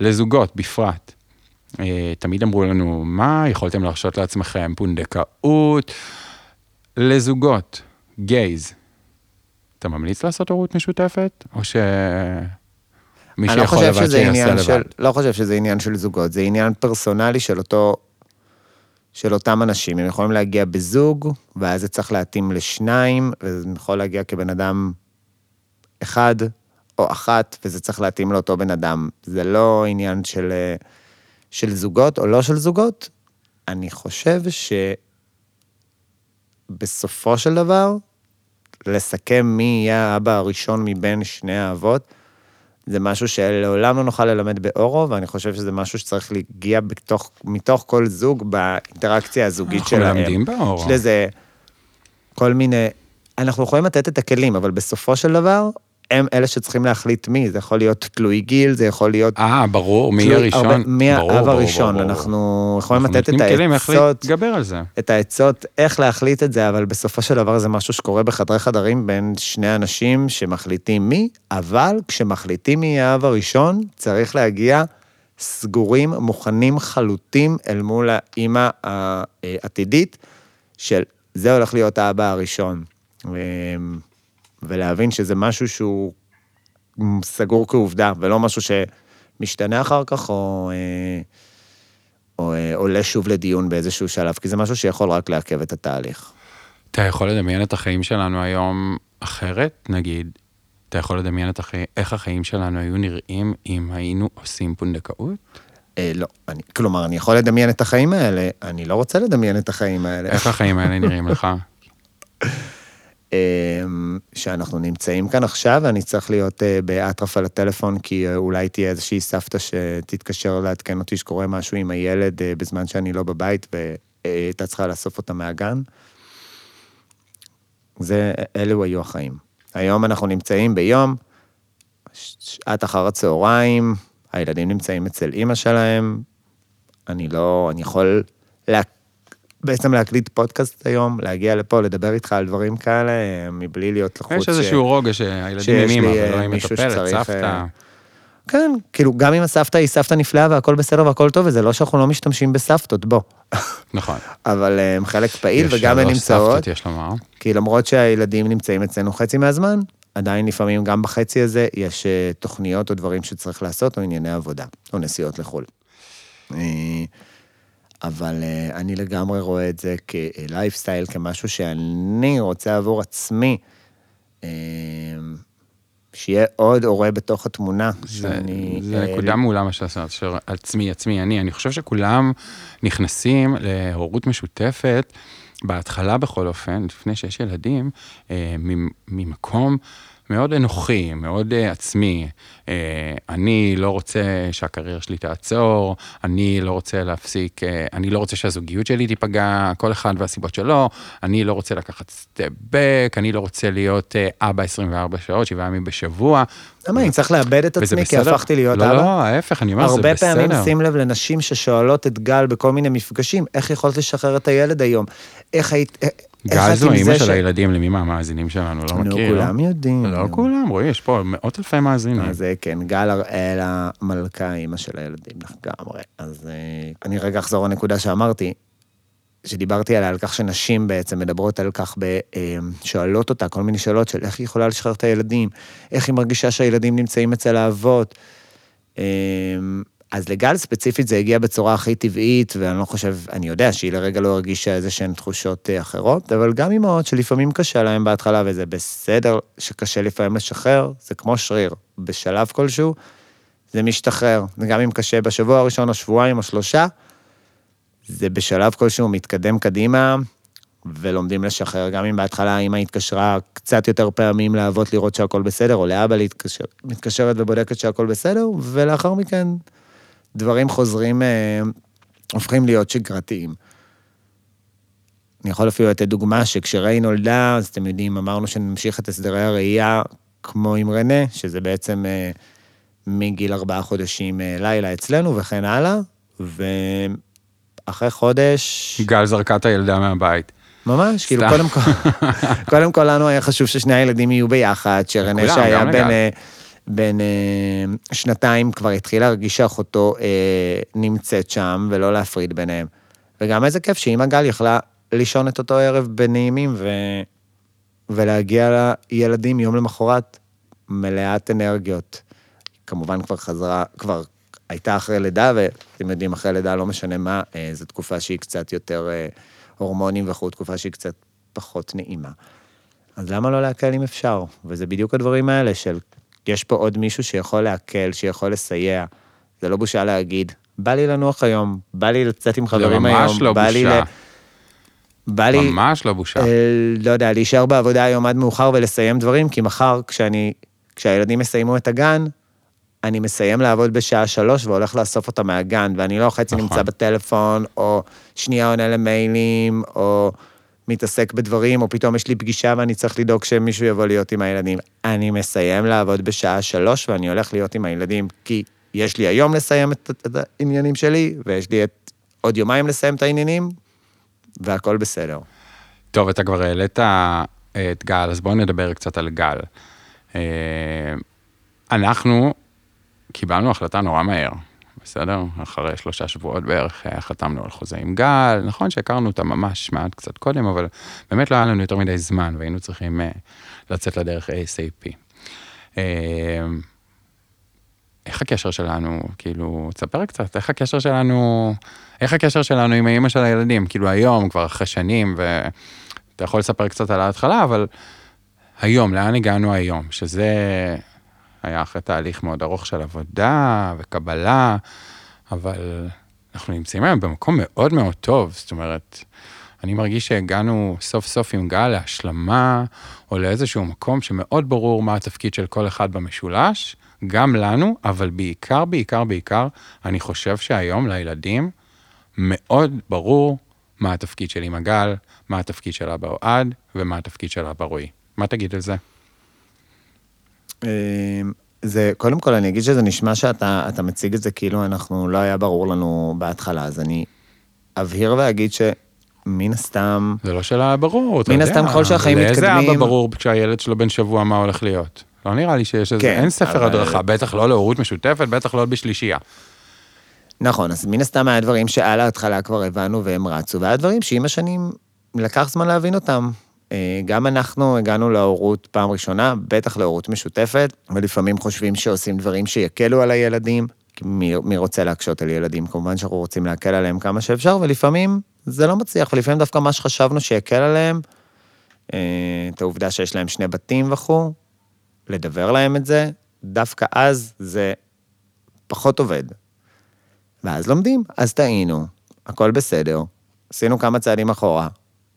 לזוגות בפרט. אה, תמיד אמרו לנו, מה, יכולתם להרשות לעצמכם פונדקאות? לזוגות, גייז, אתה ממליץ לעשות הורות משותפת? או ש... מי לא שיכול לבד שיעשה לבד? של, לא חושב שזה עניין של זוגות, זה עניין פרסונלי של אותו, של אותם אנשים. הם יכולים להגיע בזוג, ואז זה צריך להתאים לשניים, וזה יכול להגיע כבן אדם אחד או אחת, וזה צריך להתאים לאותו בן אדם. זה לא עניין של, אה, של זוגות או לא של זוגות. אני חושב שבסופו של דבר, לסכם מי יהיה האבא הראשון מבין שני האבות, זה משהו שלעולם לא נוכל ללמד באורו, ואני חושב שזה משהו שצריך להגיע בתוך, מתוך כל זוג באינטראקציה הזוגית אנחנו שלהם. מלמדים באורו. יש לזה כל מיני... אנחנו יכולים לתת את הכלים, אבל בסופו של דבר, הם אלה שצריכים להחליט מי. זה יכול להיות תלוי גיל, זה יכול להיות... אה, ברור, מי הראשון? הרבה- מי האב הראשון. ברור, אנחנו יכולים אנחנו לתת את נותנים כלים איך העצות, להתגבר על זה. את העצות איך להחליט את זה, אבל בסופו של דבר זה משהו שקורה בחדרי חדרים בין שני אנשים שמחליטים מי, אבל כשמחליטים מי האב הראשון, צריך להגיע סגורים, מוכנים, חלוטים אל מול האימא העתידית, של זה הולך להיות האבא הראשון. ולהבין שזה משהו שהוא סגור כעובדה, ולא משהו שמשתנה אחר כך, או... אה, או אה, עולה שוב לדיון באיזשהו שלב, כי זה משהו שיכול רק לעכב את התהליך. אתה יכול לדמיין את החיים שלנו היום אחרת? נגיד, אתה יכול לדמיין את החיים, איך החיים שלנו היו נראים אם היינו עושים פונדקאות? אה, לא, אני, כלומר, אני יכול לדמיין את החיים האלה, אני לא רוצה לדמיין את החיים האלה. איך החיים האלה נראים לך? (laughs) אה, שאנחנו נמצאים כאן עכשיו, ואני צריך להיות אה, באטרף על הטלפון, כי אה, אולי תהיה איזושהי סבתא שתתקשר לעדכן אותי שקורה משהו עם הילד אה, בזמן שאני לא בבית, והייתה צריכה לאסוף אותה מהגן. זה, אלו היו החיים. היום אנחנו נמצאים ביום, שעת אחר הצהריים, הילדים נמצאים אצל אימא שלהם, אני לא, אני יכול לה, בעצם להקליט פודקאסט היום, להגיע לפה, לדבר איתך על דברים כאלה, אה, מבלי להיות לחוץ. יש איזשהו רוגע שהילדים שיש עם אמא, אה, עם מטפלת, סבתא. אה, כן, כאילו, גם אם הסבתא היא סבתא נפלאה והכל בסדר והכל טוב, וזה לא שאנחנו לא משתמשים בסבתות, בוא. נכון. (laughs) אבל אה, הם חלק פעיל, יש וגם הן שלוש נמצאות, סבתות, יש לומר. כי למרות שהילדים נמצאים אצלנו חצי מהזמן, עדיין לפעמים גם בחצי הזה יש אה, תוכניות או דברים שצריך לעשות, או ענייני עבודה, או נסיעות לחו"ל. אבל אה, אני לגמרי רואה את זה כלייפסטייל, כמשהו שאני רוצה עבור עצמי, אה, שיהיה עוד הורה בתוך התמונה. זה, שאני, זה אה, נקודה מעולה מה עושה, עצמי, עצמי, אני. אני חושב שכולם נכנסים להורות משותפת, בהתחלה בכל אופן, לפני שיש ילדים, אה, ממ- ממקום מאוד אנוכי, מאוד אה, עצמי. אה, אני לא רוצה שהקריירה שלי תעצור, אני לא רוצה להפסיק, אה, אני לא רוצה שהזוגיות שלי תיפגע, כל אחד והסיבות שלו, אני לא רוצה לקחת סטפ בק, אני לא רוצה להיות אה, אבא 24 שעות, שבעה ימים בשבוע. למה אני צריך לאבד את עצמי כי? הפכתי להיות לא, אבא? לא, ההפך, אני אומר, זה הרבה בסדר. פעמים שים לב לנשים ששואלות את גל בכל מיני מפגשים, איך יכולת לשחרר את הילד היום? איך היית... גל את זו אימא של הילדים, למי מהמאזינים שלנו, לא נו, מכיר. כולם יודעים. לא כולם, רואי, יש פה מאות אלפי מאזינים. אז אה, כן, גל הראל המלכה, אימא של הילדים לגמרי. אז אה, אני רגע אחזור לנקודה שאמרתי, שדיברתי עליה, על כך שנשים בעצם מדברות על כך, ב, אה, שואלות אותה כל מיני שאלות של איך היא יכולה לשחרר את הילדים, איך היא מרגישה שהילדים נמצאים אצל האבות. אז לגל ספציפית זה הגיע בצורה הכי טבעית, ואני לא חושב, אני יודע שהיא לרגע לא הרגישה איזה שהן תחושות אה, אחרות, אבל גם אימהות שלפעמים קשה להן בהתחלה, וזה בסדר שקשה לפעמים לשחרר, זה כמו שריר, בשלב כלשהו, זה משתחרר. וגם אם קשה בשבוע הראשון או שבועיים או שלושה, זה בשלב כלשהו מתקדם קדימה, ולומדים לשחרר. גם אם בהתחלה האמא התקשרה קצת יותר פעמים לאבות לראות שהכל בסדר, או לאבא להתקשר, מתקשרת ובודקת שהכל בסדר, ולאחר מכן דברים חוזרים, אה, הופכים להיות שגרתיים. אני יכול אפילו לתת דוגמה שכשריי נולדה, אז אתם יודעים, אמרנו שנמשיך את הסדרי הראייה כמו עם רנה, שזה בעצם אה, מגיל ארבעה חודשים אה, לילה אצלנו וכן הלאה, ואחרי חודש... גל זרקה את הילדה מהבית. ממש, כאילו, סתם. קודם כל, (laughs) קודם כל לנו היה חשוב ששני הילדים יהיו ביחד, שרנה שהיה גם בן. אה, בן אה, שנתיים כבר התחיל להרגיש שאחותו אה, נמצאת שם, ולא להפריד ביניהם. וגם איזה כיף שאמא גל יכלה לישון את אותו ערב בנעימים, ו... ולהגיע לילדים יום למחרת מלאת אנרגיות. כמובן כבר חזרה, כבר הייתה אחרי לידה, ואתם יודעים, אחרי לידה לא משנה מה, אה, זו תקופה שהיא קצת יותר אה, הורמונים וכו', תקופה שהיא קצת פחות נעימה. אז למה לא להקל אם אפשר? וזה בדיוק הדברים האלה של, יש פה עוד מישהו שיכול להקל, שיכול לסייע. זה לא בושה להגיד, בא לי לנוח היום, בא לי לצאת עם חברים זה היום, ממש לא בא לי בושה. ל... בא לי, ממש לא בושה. אה, לא יודע, להישאר בעבודה היום עד מאוחר ולסיים דברים, כי מחר, כשאני, כשהילדים יסיימו את הגן, אני מסיים לעבוד בשעה שלוש והולך לאסוף אותם מהגן, ואני לא חצי נכון. נמצא בטלפון, או שנייה עונה למיילים, או מתעסק בדברים, או פתאום יש לי פגישה ואני צריך לדאוג שמישהו יבוא להיות עם הילדים. אני מסיים לעבוד בשעה שלוש ואני הולך להיות עם הילדים, כי יש לי היום לסיים את, את העניינים שלי, ויש לי את, עוד יומיים לסיים את העניינים, והכל בסדר. טוב, אתה כבר העלית אה, את גל, אז בואו נדבר קצת על גל. אה, אנחנו קיבלנו החלטה נורא מהר, בסדר? אחרי שלושה שבועות בערך אה, חתמנו על חוזה עם גל, נכון שהכרנו אותה ממש מעט קצת קודם, אבל באמת לא היה לנו יותר מדי זמן, והיינו צריכים אה, לצאת לדרך ASAP. אה, איך הקשר שלנו, כאילו, תספר קצת, איך הקשר שלנו, איך הקשר שלנו עם האימא של הילדים, כאילו היום, כבר אחרי שנים, ואתה יכול לספר קצת על ההתחלה, אבל היום, לאן הגענו היום, שזה היה אחרי תהליך מאוד ארוך של עבודה וקבלה, אבל אנחנו נמצאים היום במקום מאוד מאוד טוב, זאת אומרת, אני מרגיש שהגענו סוף סוף עם גל להשלמה, או לאיזשהו מקום שמאוד ברור מה התפקיד של כל אחד במשולש, גם לנו, אבל בעיקר, בעיקר, בעיקר, אני חושב שהיום לילדים מאוד ברור מה התפקיד של אמא גל, מה התפקיד שלה באוהד, ומה התפקיד שלה ברועי. מה תגיד על זה? אמ, זה, קודם כל אני אגיד שזה נשמע שאתה אתה מציג את זה כאילו אנחנו, לא היה ברור לנו בהתחלה, אז אני אבהיר ואגיד שמן הסתם, זה לא שאלה ברור, אתה מן יודע. הסתם, ככל שהחיים לאיזה מתקדמים- אבא ברור כשהילד שלו בן שבוע מה הולך להיות? לא נראה לי שיש איזה, כן, אין ספר אבל- הדרכה, בטח לא להורות משותפת, בטח לא בשלישייה. נכון, אז מן הסתם היה דברים שעל ההתחלה כבר הבנו והם רצו, והיה דברים שעם השנים לקח זמן להבין אותם. אה, גם אנחנו הגענו להורות פעם ראשונה, בטח להורות משותפת, ולפעמים חושבים שעושים דברים שיקלו על הילדים, מי, מי רוצה להקשות על ילדים? כמובן שאנחנו רוצים להקל עליהם כמה שאפשר, ולפעמים זה לא מצליח, ולפעמים דווקא מה שחשבנו שיקל עליהם, אה, את העובדה שיש להם שני בתים וכו', לדבר להם את זה, דווקא אז זה פחות עובד. ואז לומדים, אז טעינו, הכל בסדר, עשינו כמה צעדים אחורה,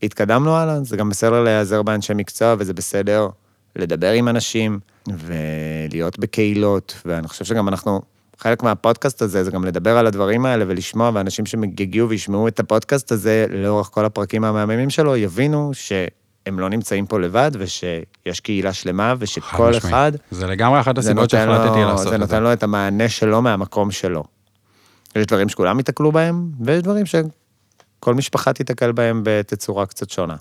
התקדמנו הלאה, זה גם בסדר להיעזר באנשי מקצוע, וזה בסדר לדבר עם אנשים ולהיות בקהילות, ואני חושב שגם אנחנו, חלק מהפודקאסט הזה זה גם לדבר על הדברים האלה ולשמוע, ואנשים שיגיעו וישמעו את הפודקאסט הזה לאורך כל הפרקים המהממים שלו, יבינו שהם לא נמצאים פה לבד, ושיש קהילה שלמה, ושכל. אחד זה לגמרי אחת זה הסיבות שהחלטתי לעשות זה את זה. נותן לו את המענה שלו מהמקום שלו. יש דברים שכולם ייתקלו בהם, ויש דברים שכל משפחה תיתקל בהם בתצורה קצת שונה.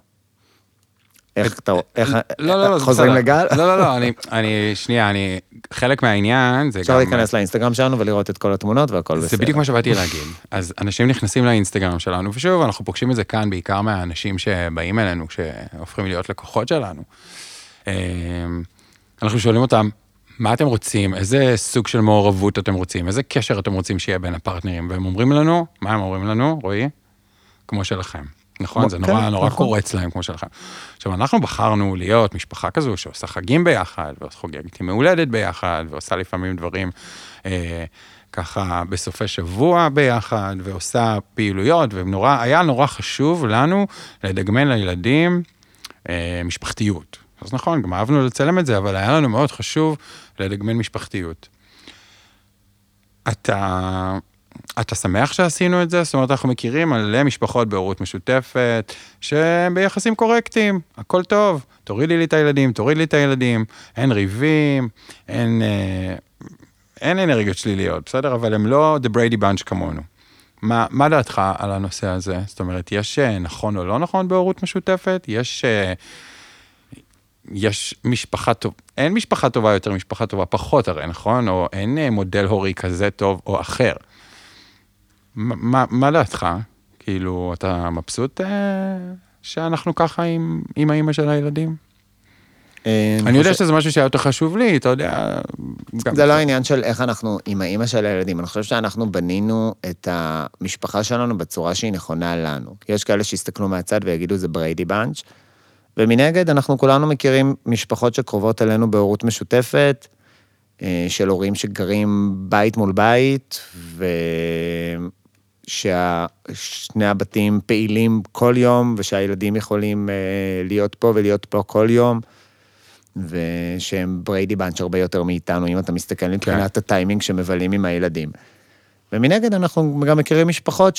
איך אתה... איך... לא, לא, לא, זה חוזרים. לגל? לא, לא, לא, אני, אני, שנייה, אני, חלק מהעניין זה אפשר גם... להיכנס לאינסטגרם שלנו ולראות את כל התמונות והכל בסדר. זה בדיוק מה שבאתי להגיד. אז אנשים נכנסים לאינסטגרם שלנו, ושוב, אנחנו פוגשים את זה כאן בעיקר מהאנשים שבאים אלינו, שהופכים להיות לקוחות שלנו. אנחנו שואלים אותם, מה אתם רוצים, איזה סוג של מעורבות אתם רוצים, איזה קשר אתם רוצים שיהיה בין הפרטנרים, והם אומרים לנו, מה הם אומרים לנו, רועי? כמו שלכם. נכון? זה נורא כן, נורא נכון. קורץ להם כמו שלכם. עכשיו, אנחנו בחרנו להיות משפחה כזו שעושה חגים ביחד, וחוגגת ימי הולדת ביחד, ועושה לפעמים דברים אה, ככה בסופי שבוע ביחד, ועושה פעילויות, והיה נורא חשוב לנו לדגמן לילדים אה, משפחתיות. אז נכון, גם אהבנו לצלם את זה, אבל היה לנו מאוד חשוב לדגמן משפחתיות. אתה, אתה שמח שעשינו את זה? זאת אומרת, אנחנו מכירים מלא משפחות בהורות משותפת, שהם ביחסים קורקטיים, הכל טוב, תורידי לי את הילדים, תוריד לי את הילדים, אין ריבים, אין, אה, אין אנרגיות שליליות, בסדר? אבל הם לא The Brady Bunch כמונו. מה, מה דעתך על הנושא הזה? זאת אומרת, יש אה, נכון או לא נכון בהורות משותפת? יש... אה, יש משפחה טובה, אין משפחה טובה יותר, משפחה טובה פחות הרי, נכון? או אין מודל הורי כזה טוב או אחר. מה, מה דעתך? כאילו, אתה מבסוט אה, שאנחנו ככה עם, עם האימא של הילדים? אה, אני יודע שזה משהו שהיה יותר חשוב לי, אתה יודע... זה לא העניין של איך אנחנו עם האימא של הילדים, אני חושב שאנחנו בנינו את המשפחה שלנו בצורה שהיא נכונה לנו. יש כאלה שיסתכלו מהצד ויגידו זה בריידי באנץ', ומנגד אנחנו כולנו מכירים משפחות שקרובות אלינו בהורות משותפת, אה, של הורים שגרים בית מול בית, וששני הבתים פעילים כל יום, ושהילדים יכולים אה, להיות פה ולהיות פה כל יום. ושהם בריידי באנץ' הרבה יותר מאיתנו, אם אתה מסתכל מבחינת הטיימינג שמבלים עם הילדים. ומנגד אנחנו גם מכירים משפחות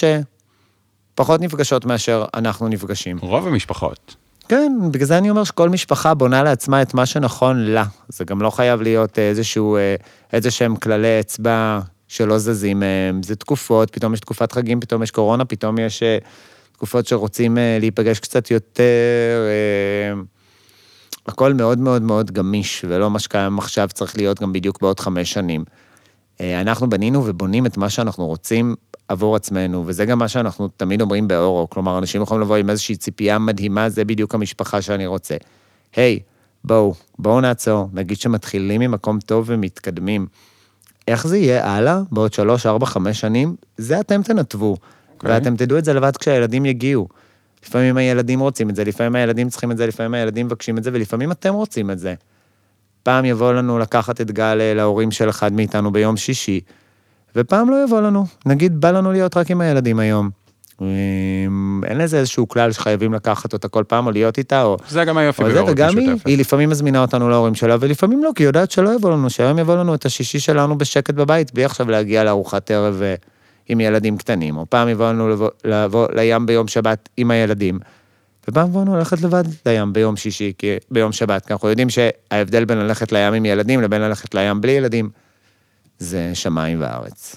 שפחות נפגשות מאשר אנחנו נפגשים. רוב המשפחות. כן, בגלל זה אני אומר שכל משפחה בונה לעצמה את מה שנכון לה. זה גם לא חייב להיות איזשהו, אה, איזה שהם כללי אצבע שלא זזים מהם. זה תקופות, פתאום יש תקופת חגים, פתאום יש קורונה, פתאום יש אה, תקופות שרוצים אה, להיפגש קצת יותר. אה, הכל מאוד מאוד מאוד גמיש, ולא מה שקיים עכשיו צריך להיות גם בדיוק בעוד חמש שנים. אה, אנחנו בנינו ובונים את מה שאנחנו רוצים עבור עצמנו, וזה גם מה שאנחנו תמיד אומרים באורו, כלומר, אנשים יכולים לבוא עם איזושהי ציפייה מדהימה, זה בדיוק המשפחה שאני רוצה. היי, בואו, בואו נעצור, נגיד שמתחילים ממקום טוב ומתקדמים. איך זה יהיה הלאה, בעוד שלוש, ארבע, חמש שנים, זה אתם תנתבו. אוקיי. ואתם תדעו את זה לבד כשהילדים יגיעו. לפעמים הילדים רוצים את זה, לפעמים הילדים צריכים את זה, לפעמים הילדים מבקשים את זה, ולפעמים אתם רוצים את זה. פעם יבוא לנו לקחת את גל אה, להורים של אחד מאיתנו ביום שישי, ופעם לא יבוא לנו. נגיד, בא לנו להיות רק עם הילדים היום. אמ, אין לזה איזשהו כלל שחייבים לקחת אותה כל פעם, או להיות איתה, או... זה גם היופי בהורות משותפת. היא לפעמים מזמינה אותנו להורים שלה, ולפעמים לא, כי היא יודעת שלא יבוא לנו, שהיום יבוא לנו את השישי שלנו בשקט בבית, בלי עכשיו להגיע לארוחת ערב אה, עם ילדים קטנים, או פעם יבוא לנו לבוא, לבוא לים ביום שבת עם הילדים, ופעם יבוא לנו ללכת לבד לים ביום שישי, כי, ביום שבת, כי אנחנו יודעים שההבדל בין ללכת לים עם ילדים לבין ללכת לים בלי ילדים, זה שמיים וארץ.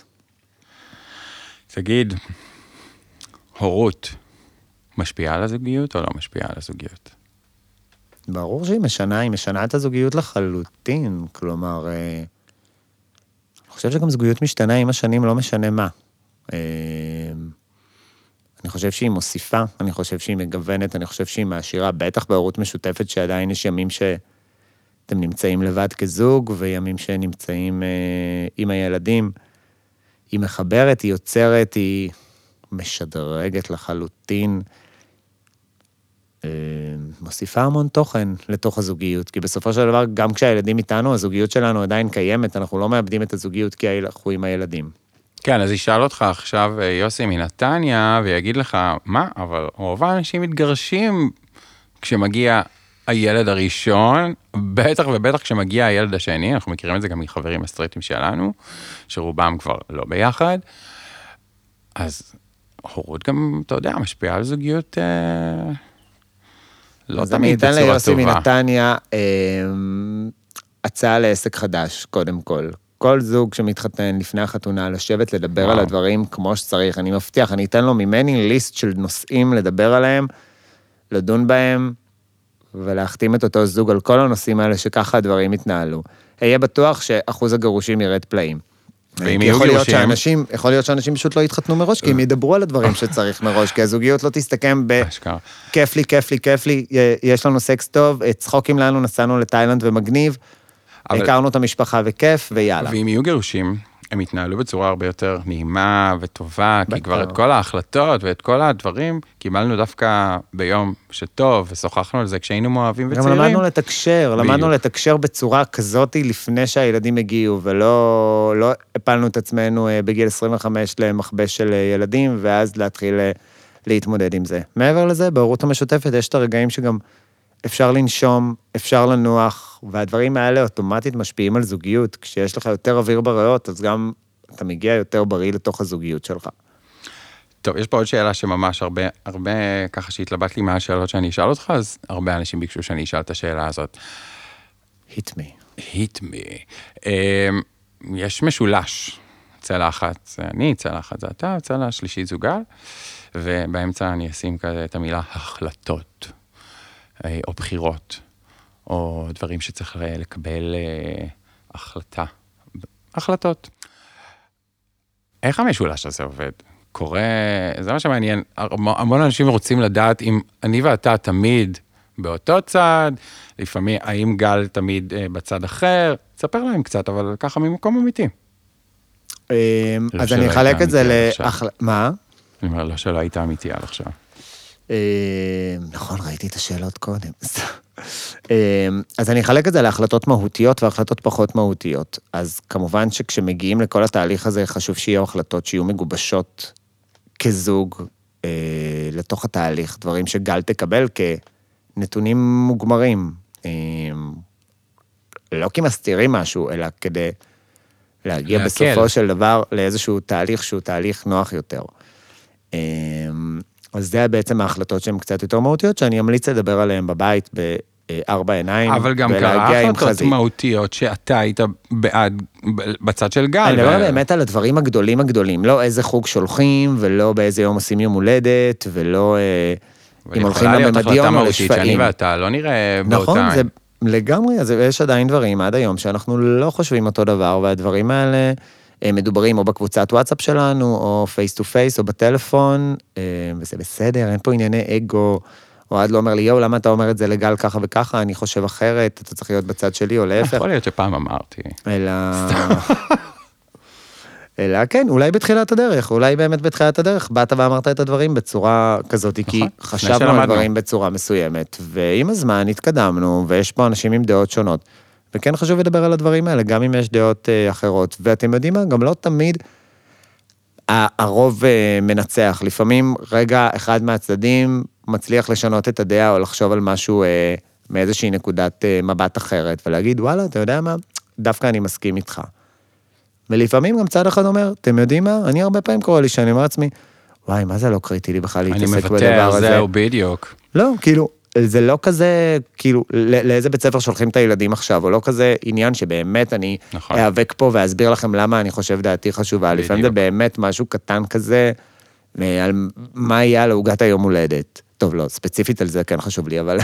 תגיד, הורות משפיעה על הזוגיות או לא משפיעה על הזוגיות? ברור שהיא משנה, היא משנה את הזוגיות לחלוטין, כלומר, אה, אני חושב שגם זוגיות משתנה עם השנים, לא משנה מה. אה, אני חושב שהיא מוסיפה, אני חושב שהיא מגוונת, אני חושב שהיא מעשירה, בטח בהורות משותפת, שעדיין יש ימים שאתם נמצאים לבד כזוג, וימים שנמצאים אה, עם הילדים. היא מחברת, היא יוצרת, היא משדרגת לחלוטין. אה, מוסיפה המון תוכן לתוך הזוגיות, כי בסופו של דבר, גם כשהילדים איתנו, הזוגיות שלנו עדיין קיימת, אנחנו לא מאבדים את הזוגיות כי אנחנו עם הילדים. כן, אז ישאל אותך עכשיו אה, יוסי מנתניה, ויגיד לך, מה, אבל רוב האנשים מתגרשים כשמגיע הילד הראשון, בטח ובטח כשמגיע הילד השני, אנחנו מכירים את זה גם מחברים הסטרייטים שלנו, שרובם כבר לא ביחד. אז הורות גם, אתה יודע, משפיעה על זוגיות אה, לא אז אני תמיד אתן בצורה ליוסי טובה. מנתניה אה, הצעה לעסק חדש, קודם כל. כל זוג שמתחתן לפני החתונה, לשבת לדבר וואו. על הדברים כמו שצריך. אני מבטיח, אני אתן לו ממני ליסט של נושאים לדבר עליהם, לדון בהם, ולהחתים את אותו זוג על כל הנושאים האלה, שככה הדברים יתנהלו. אהיה בטוח שאחוז הגירושים ירד פלאים. ואם יהיו יכול להיות גירושים? יכול להיות שאנשים פשוט לא יתחתנו מראש, כי הם ידברו על הדברים שצריך מראש, כי הזוגיות לא תסתכם ב... כיף לי, כיף לי, כיף לי, יש לנו סקס טוב, צחוקים לנו, נסענו לתאילנד ומגניב, הכרנו את המשפחה וכיף, ויאללה. ואם יהיו גירושים, הם יתנהלו בצורה הרבה יותר נעימה וטובה, כי בטח. כבר את כל ההחלטות ואת כל הדברים קיבלנו דווקא ביום שטוב, ושוחחנו על זה כשהיינו מאוהבים גם וצעירים. למדנו לתקשר, למדנו בדיוק. לתקשר בצורה כזאת לפני שהילדים הגיעו, ולא לא הפלנו את עצמנו אה, בגיל 25 למכבש של אה, ילדים, ואז להתחיל אה, להתמודד עם זה. מעבר לזה, בהורות המשותפת יש את הרגעים שגם אפשר לנשום, אפשר לנוח, והדברים האלה אוטומטית משפיעים על זוגיות. כשיש לך יותר אוויר בריאות, אז גם אתה מגיע יותר בריא לתוך הזוגיות שלך. טוב, יש פה עוד שאלה שממש הרבה, הרבה ככה שהתלבט לי מהשאלות שאני אשאל אותך, אז הרבה אנשים ביקשו שאני אשאל את השאלה הזאת. hit me. hit me. Um, יש משולש, צלע אחת זה אני, צלע אחת זה אתה, צלע השלישית זו גל, ובאמצע אני אשים כזה את המילה החלטות, או בחירות, או דברים שצריך לקבל אה, החלטה. החלטות. איך המשולש הזה עובד? קורה, זה מה שמעניין, המון אנשים רוצים לדעת אם אני ואתה תמיד באותו צד, לפעמים האם גל תמיד אה, בצד אחר, תספר להם קצת, אבל ככה ממקום אמיתי. אמ, אז אני אחלק את זה לאחל... מה? אני אומר, לא שלא היית אמיתי עד עכשיו. אמ, נכון, ראיתי את השאלות קודם. (laughs) אמ, אז אני אחלק את זה להחלטות מהותיות והחלטות פחות מהותיות. אז כמובן שכשמגיעים לכל התהליך הזה, חשוב שיהיו החלטות שיהיו מגובשות כזוג אה, לתוך התהליך, דברים שגל תקבל כנתונים מוגמרים. אה, לא כי מסתירים משהו, אלא כדי להגיע להקל. בסופו של דבר לאיזשהו תהליך שהוא תהליך נוח יותר. אה, אז זה בעצם ההחלטות שהן קצת יותר מהותיות, שאני אמליץ לדבר עליהן בבית בארבע עיניים, אבל גם קרה החלטות מהותיות שאתה היית בעד, בצד של גל. אני מדבר ו... באמת על הדברים הגדולים הגדולים, לא איזה חוג שולחים, ולא באיזה יום עושים יום הולדת, ולא אה, אם הולכים לממדיון או לשפעים. שאני ואתה לא נראה באותה... נכון, זה לגמרי, אז יש עדיין דברים עד היום שאנחנו לא חושבים אותו דבר, והדברים האלה... אה, מדוברים או בקבוצת וואטסאפ שלנו, או face to face, או בטלפון, אה, וזה בסדר, אין פה ענייני אגו. אוהד לא אומר לי, יואו, למה אתה אומר את זה לגל ככה וככה, אני חושב אחרת, אתה צריך להיות בצד שלי, או להפך. יכול להיות שפעם אמרתי. אלא... אלא כן, אולי בתחילת הדרך, אולי באמת בתחילת הדרך, באת ואמרת את הדברים בצורה כזאת, כי נכון, חשבנו על דברים בצורה מסוימת, ועם הזמן התקדמנו, ויש פה אנשים עם דעות שונות. וכן חשוב לדבר על הדברים האלה, גם אם יש דעות אה, אחרות. ואתם יודעים מה, גם לא תמיד הרוב אה, מנצח. לפעמים רגע אחד מהצדדים מצליח לשנות את הדעה או לחשוב על משהו אה, מאיזושהי נקודת מבט אחרת, ולהגיד, וואלה, אתה יודע מה, דווקא אני מסכים איתך. ולפעמים גם צד אחד אומר, אתם יודעים מה, אני הרבה פעמים קורא לי שאני אומר לעצמי, וואי, מה זה לא קריטי לי בכלל להתעסק בדבר הזה? אני מוותר, זהו, בדיוק. לא, כאילו, זה לא כזה, כאילו, לאיזה בית ספר שולחים את הילדים עכשיו, או לא כזה עניין שבאמת אני נכון. איאבק פה ואסביר לכם למה אני חושב דעתי חשובה. בדיוק. לפעמים זה באמת משהו קטן כזה, אה, על מה יהיה על עוגת היום הולדת. טוב, לא, ספציפית על זה כן חשוב לי, אבל...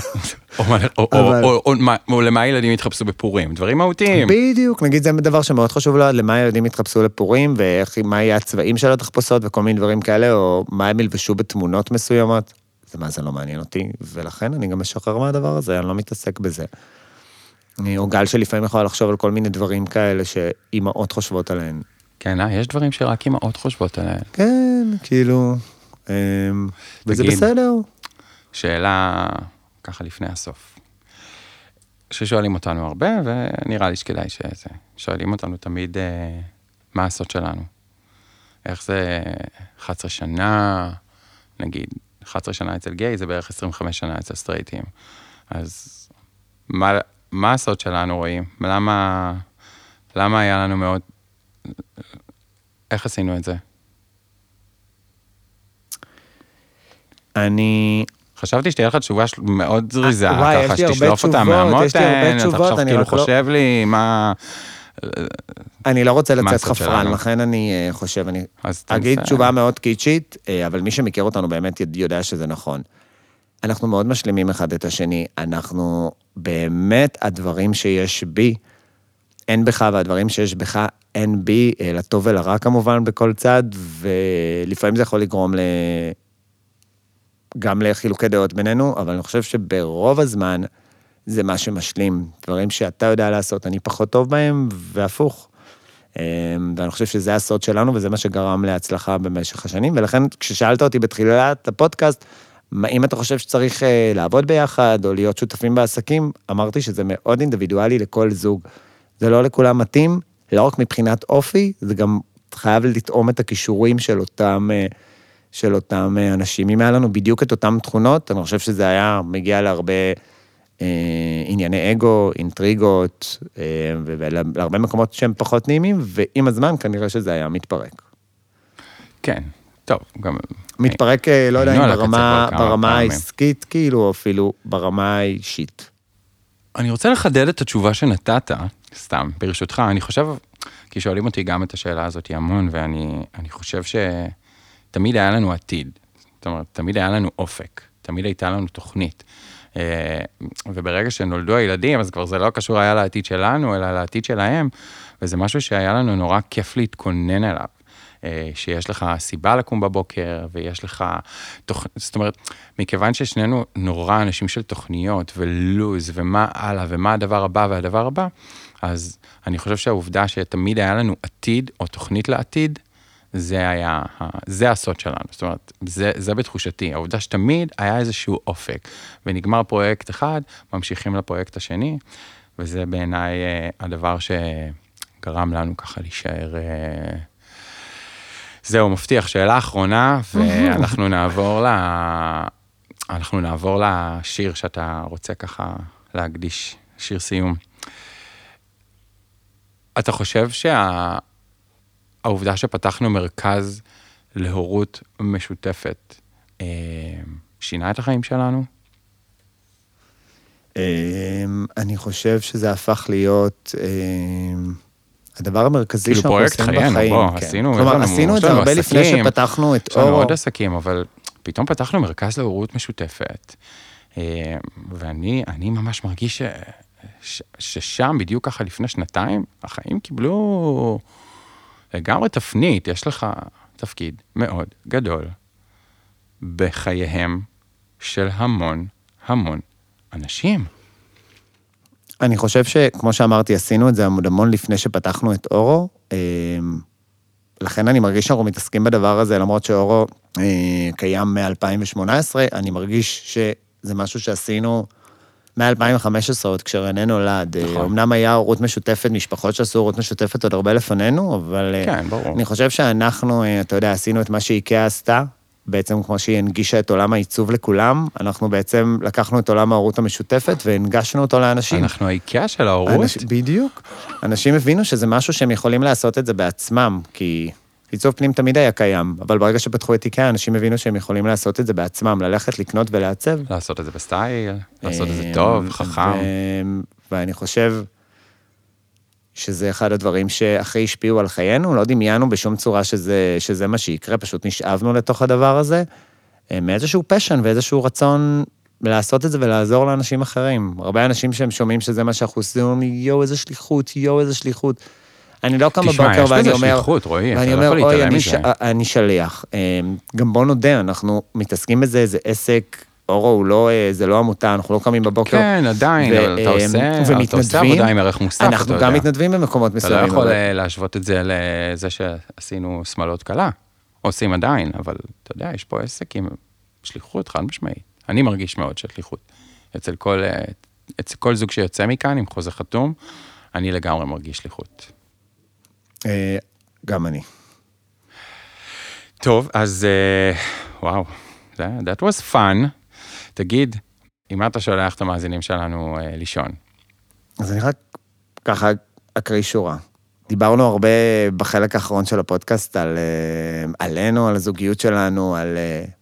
או, או, אבל... או, או, או, או למה ילדים יתחפשו בפורים, דברים מהותיים. בדיוק, נגיד זה דבר שמאוד חשוב לו, למה ילדים יתחפשו לפורים, ומה יהיה הצבעים של התחפושות וכל מיני דברים כאלה, או מה הם ילבשו בתמונות מסוימות. זה מה זה לא מעניין אותי, ולכן אני גם משחרר מהדבר הזה, אני לא מתעסק בזה. או גל שלפעמים יכולה לחשוב על כל מיני דברים כאלה שאימהות חושבות עליהן. כן, אה? יש דברים שרק אימהות חושבות עליהן. כן, כאילו, אמ, וזה בסדר. שאלה ככה לפני הסוף. ששואלים אותנו הרבה, ונראה לי שכדאי שזה. שואלים אותנו תמיד אה, מה הסוד שלנו. איך זה 11 שנה, נגיד, 11 שנה אצל גיי, זה בערך 25 שנה אצל סטרייטים. אז מה, מה הסוד שלנו רואים? למה, למה היה לנו מאוד... איך עשינו את זה? אני... חשבתי שתהיה לך תשובה מאוד זריזה, ככה שתשלוף אותה מהמותן, אתה עכשיו כאילו חושב לי מה... אני לא רוצה לצאת חפרן, לכן אני אה, חושב, אני אגיד תשובה מאוד קיצ'ית, אה, אבל מי שמכיר אותנו באמת יודע שזה נכון. אנחנו מאוד משלימים אחד את השני, אנחנו באמת, הדברים שיש בי, אין בך, והדברים שיש בך, אין בי, אה, לטוב ולרע כמובן בכל צד, ולפעמים זה יכול לגרום ל... גם לחילוקי דעות בינינו, אבל אני חושב שברוב הזמן, זה מה שמשלים. דברים שאתה יודע לעשות, אני פחות טוב בהם, והפוך. אמ, ואני חושב שזה הסוד שלנו, וזה מה שגרם להצלחה במשך השנים. ולכן, כששאלת אותי בתחילת הפודקאסט, אם אתה חושב שצריך אה, לעבוד ביחד, או להיות שותפים בעסקים, אמרתי שזה מאוד אינדיבידואלי לכל זוג. זה לא לכולם מתאים, לא רק מבחינת אופי, זה גם חייב לטעום את הכישורים של אותם, אה, של אותם אה, אנשים. אם היה לנו בדיוק את אותן תכונות, אני חושב שזה היה מגיע להרבה... אה, ענייני אגו, אינטריגות, אה, ולהרבה מקומות שהם פחות נעימים, ועם הזמן כנראה שזה היה מתפרק. כן, טוב, גם... מתפרק, אה, לא יודע אם ברמה, ברמה העסקית, כאילו, או אפילו ברמה האישית. אני רוצה לחדד את התשובה שנתת, סתם, ברשותך, אני חושב, כי שואלים אותי גם את השאלה הזאת המון, ואני חושב שתמיד היה לנו עתיד. זאת אומרת, תמיד היה לנו אופק, תמיד הייתה לנו תוכנית. אה, וברגע שנולדו הילדים, אז כבר זה לא קשור היה לעתיד שלנו, אלא לעתיד שלהם, וזה משהו שהיה לנו נורא כיף להתכונן אליו. אה, שיש לך סיבה לקום בבוקר, ויש לך תוכ... זאת אומרת, מכיוון ששנינו נורא אנשים של תוכניות ולוז, ומה הלאה, ומה הדבר הבא והדבר הבא, אז אני חושב שהעובדה שתמיד היה לנו עתיד, או תוכנית לעתיד, זה היה, זה הסוד שלנו, זאת אומרת, זה, זה בתחושתי, העובדה שתמיד היה איזשהו אופק, ונגמר פרויקט אחד, ממשיכים לפרויקט השני, וזה בעיניי אה, הדבר שגרם לנו ככה להישאר... אה, זהו, מבטיח, שאלה אחרונה, ואנחנו (laughs) נעבור ל... אנחנו נעבור לשיר שאתה רוצה ככה להקדיש, שיר סיום. אתה חושב שהעובדה שה... שפתחנו מרכז להורות משותפת אה, שינה את החיים שלנו? אמ, אני חושב שזה הפך להיות... אמ, הדבר המרכזי כאילו שאנחנו עושים בחיים. כאילו פרויקט חיינו, בוא, כן. עשינו, כלומר, עשינו את זה הרבה לפני עסקים, שפתחנו את יש לנו. עוד עסקים, אבל פתאום פתחנו מרכז להורות משותפת, אה, ואני אני ממש מרגיש ש, ש, ששם, בדיוק ככה לפני שנתיים, החיים קיבלו לגמרי תפנית, יש לך תפקיד מאוד גדול בחייהם של המון המון אנשים. אני חושב שכמו שאמרתי, עשינו את זה עוד המון לפני שפתחנו את אורו. אמ, לכן אני מרגיש שאנחנו מתעסקים בדבר הזה, למרות שאורו אה, קיים מ-2018, אני מרגיש שזה משהו שעשינו מ-2015, עוד כשרנה נולד. נכון. נכון. אמנם היה הורות משותפת, משפחות שעשו הורות משותפת עוד הרבה לפנינו, אבל... אה, כן, ברור. אני חושב שאנחנו, אה, אתה יודע, עשינו את מה שאיקאה עשתה, בעצם כמו שהיא הנגישה את עולם העיצוב לכולם, אנחנו בעצם לקחנו את עולם ההורות המשותפת והנגשנו אותו לאנשים. אנחנו האיקאה של ההורות. אנש... בדיוק. אנשים הבינו שזה משהו שהם יכולים לעשות את זה בעצמם, כי עיצוב פנים תמיד היה קיים, אבל ברגע שפתחו את איקאה, אנשים הבינו שהם יכולים לעשות את זה בעצמם, ללכת לקנות ולעצב. לעשות את זה בסטייל, לעשות את זה אמ, טוב, חכם. ואני חושב שזה אחד הדברים שהכי השפיעו על חיינו, לא דמיינו בשום צורה שזה, שזה מה שיקרה, פשוט נשאבנו לתוך הדבר הזה, אה, מאיזשהו passion ואיזשהו רצון לעשות את זה ולעזור לאנשים אחרים. הרבה אנשים שהם שומעים שזה מה שאנחנו עושים, יואו, איזה שליחות, יואו, איזה שליחות. אני לא קם תשמע, בבוקר יש ואני אומר, שליחות, רועי, אתה ואני לא אומר, יכול אוי, אני. ש... אני שליח. אה, גם בוא נודה, אנחנו מתעסקים בזה, זה עסק, אורו הוא לא, אה, זה לא עמותה, אנחנו לא קמים בבוקר. כן, עדיין, ו- אבל אתה אה, עושה, אתה עושה ומתנדבים. עבודה עם ערך מוסף, אתה יודע. אנחנו גם מתנדבים במקומות אתה לא מסוימים. יכול אבל- אה, להשוות את זה לזה שעשינו שמאלות קלה. עושים עדיין, אבל אתה יודע, יש פה עסק עם שליחות חד משמעית. אני מרגיש מאוד של שליחות. אצל כל, אה, אצל כל זוג שיוצא מכאן עם חוזה חתום, אני לגמרי מרגיש שליחות. אה, גם אני. טוב, אז אה, וואו, that, was fun. תגיד, עם מה אתה שולח את המאזינים שלנו אה, לישון? אז אני רק ככה אקריא שורה. דיברנו הרבה בחלק האחרון של הפודקאסט על, עלינו, על הזוגיות שלנו, על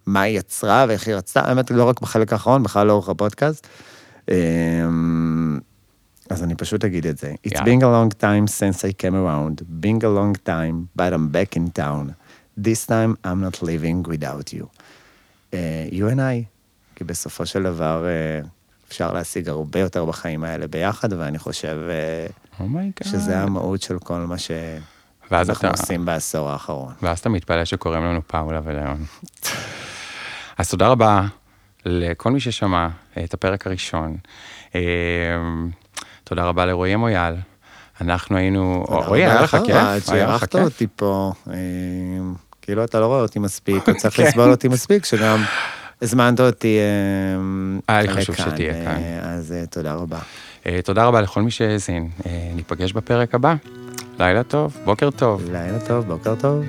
מה היא יצרה ואיך היא רצתה, האמת, לא רק בחלק האחרון, בכלל לאורך הפודקאסט. אז אני פשוט אגיד את זה. יאללה. It's been a long time since I came around, been a long time, but I'm back in town. This time I'm not living without you. Uh, you and I, כי בסופו של דבר uh, אפשר להשיג הרבה יותר בחיים האלה ביחד, ואני חושב uh, oh my god. שזה המהות של כל מה ואז שאנחנו אתה, עושים בעשור האחרון. ואז אתה מתפלא שקוראים לנו פאולה וליאון. אז תודה רבה לכל מי ששמע את הפרק הראשון. אה, תודה רבה לרועי אמויאל. אנחנו היינו... רועי, היה לך כיף? היה לך כיף? אותי פה, אה, כאילו אתה לא רואה אותי מספיק, או צריך. לסבול אותי מספיק, שגם הזמנת אותי אה, היה לי חשוב שתהיה אה, כאן. אז אה, תודה רבה. אה, תודה רבה לכל מי שהאזין. אה, ניפגש בפרק הבא. לילה טוב, בוקר טוב. לילה טוב, בוקר טוב.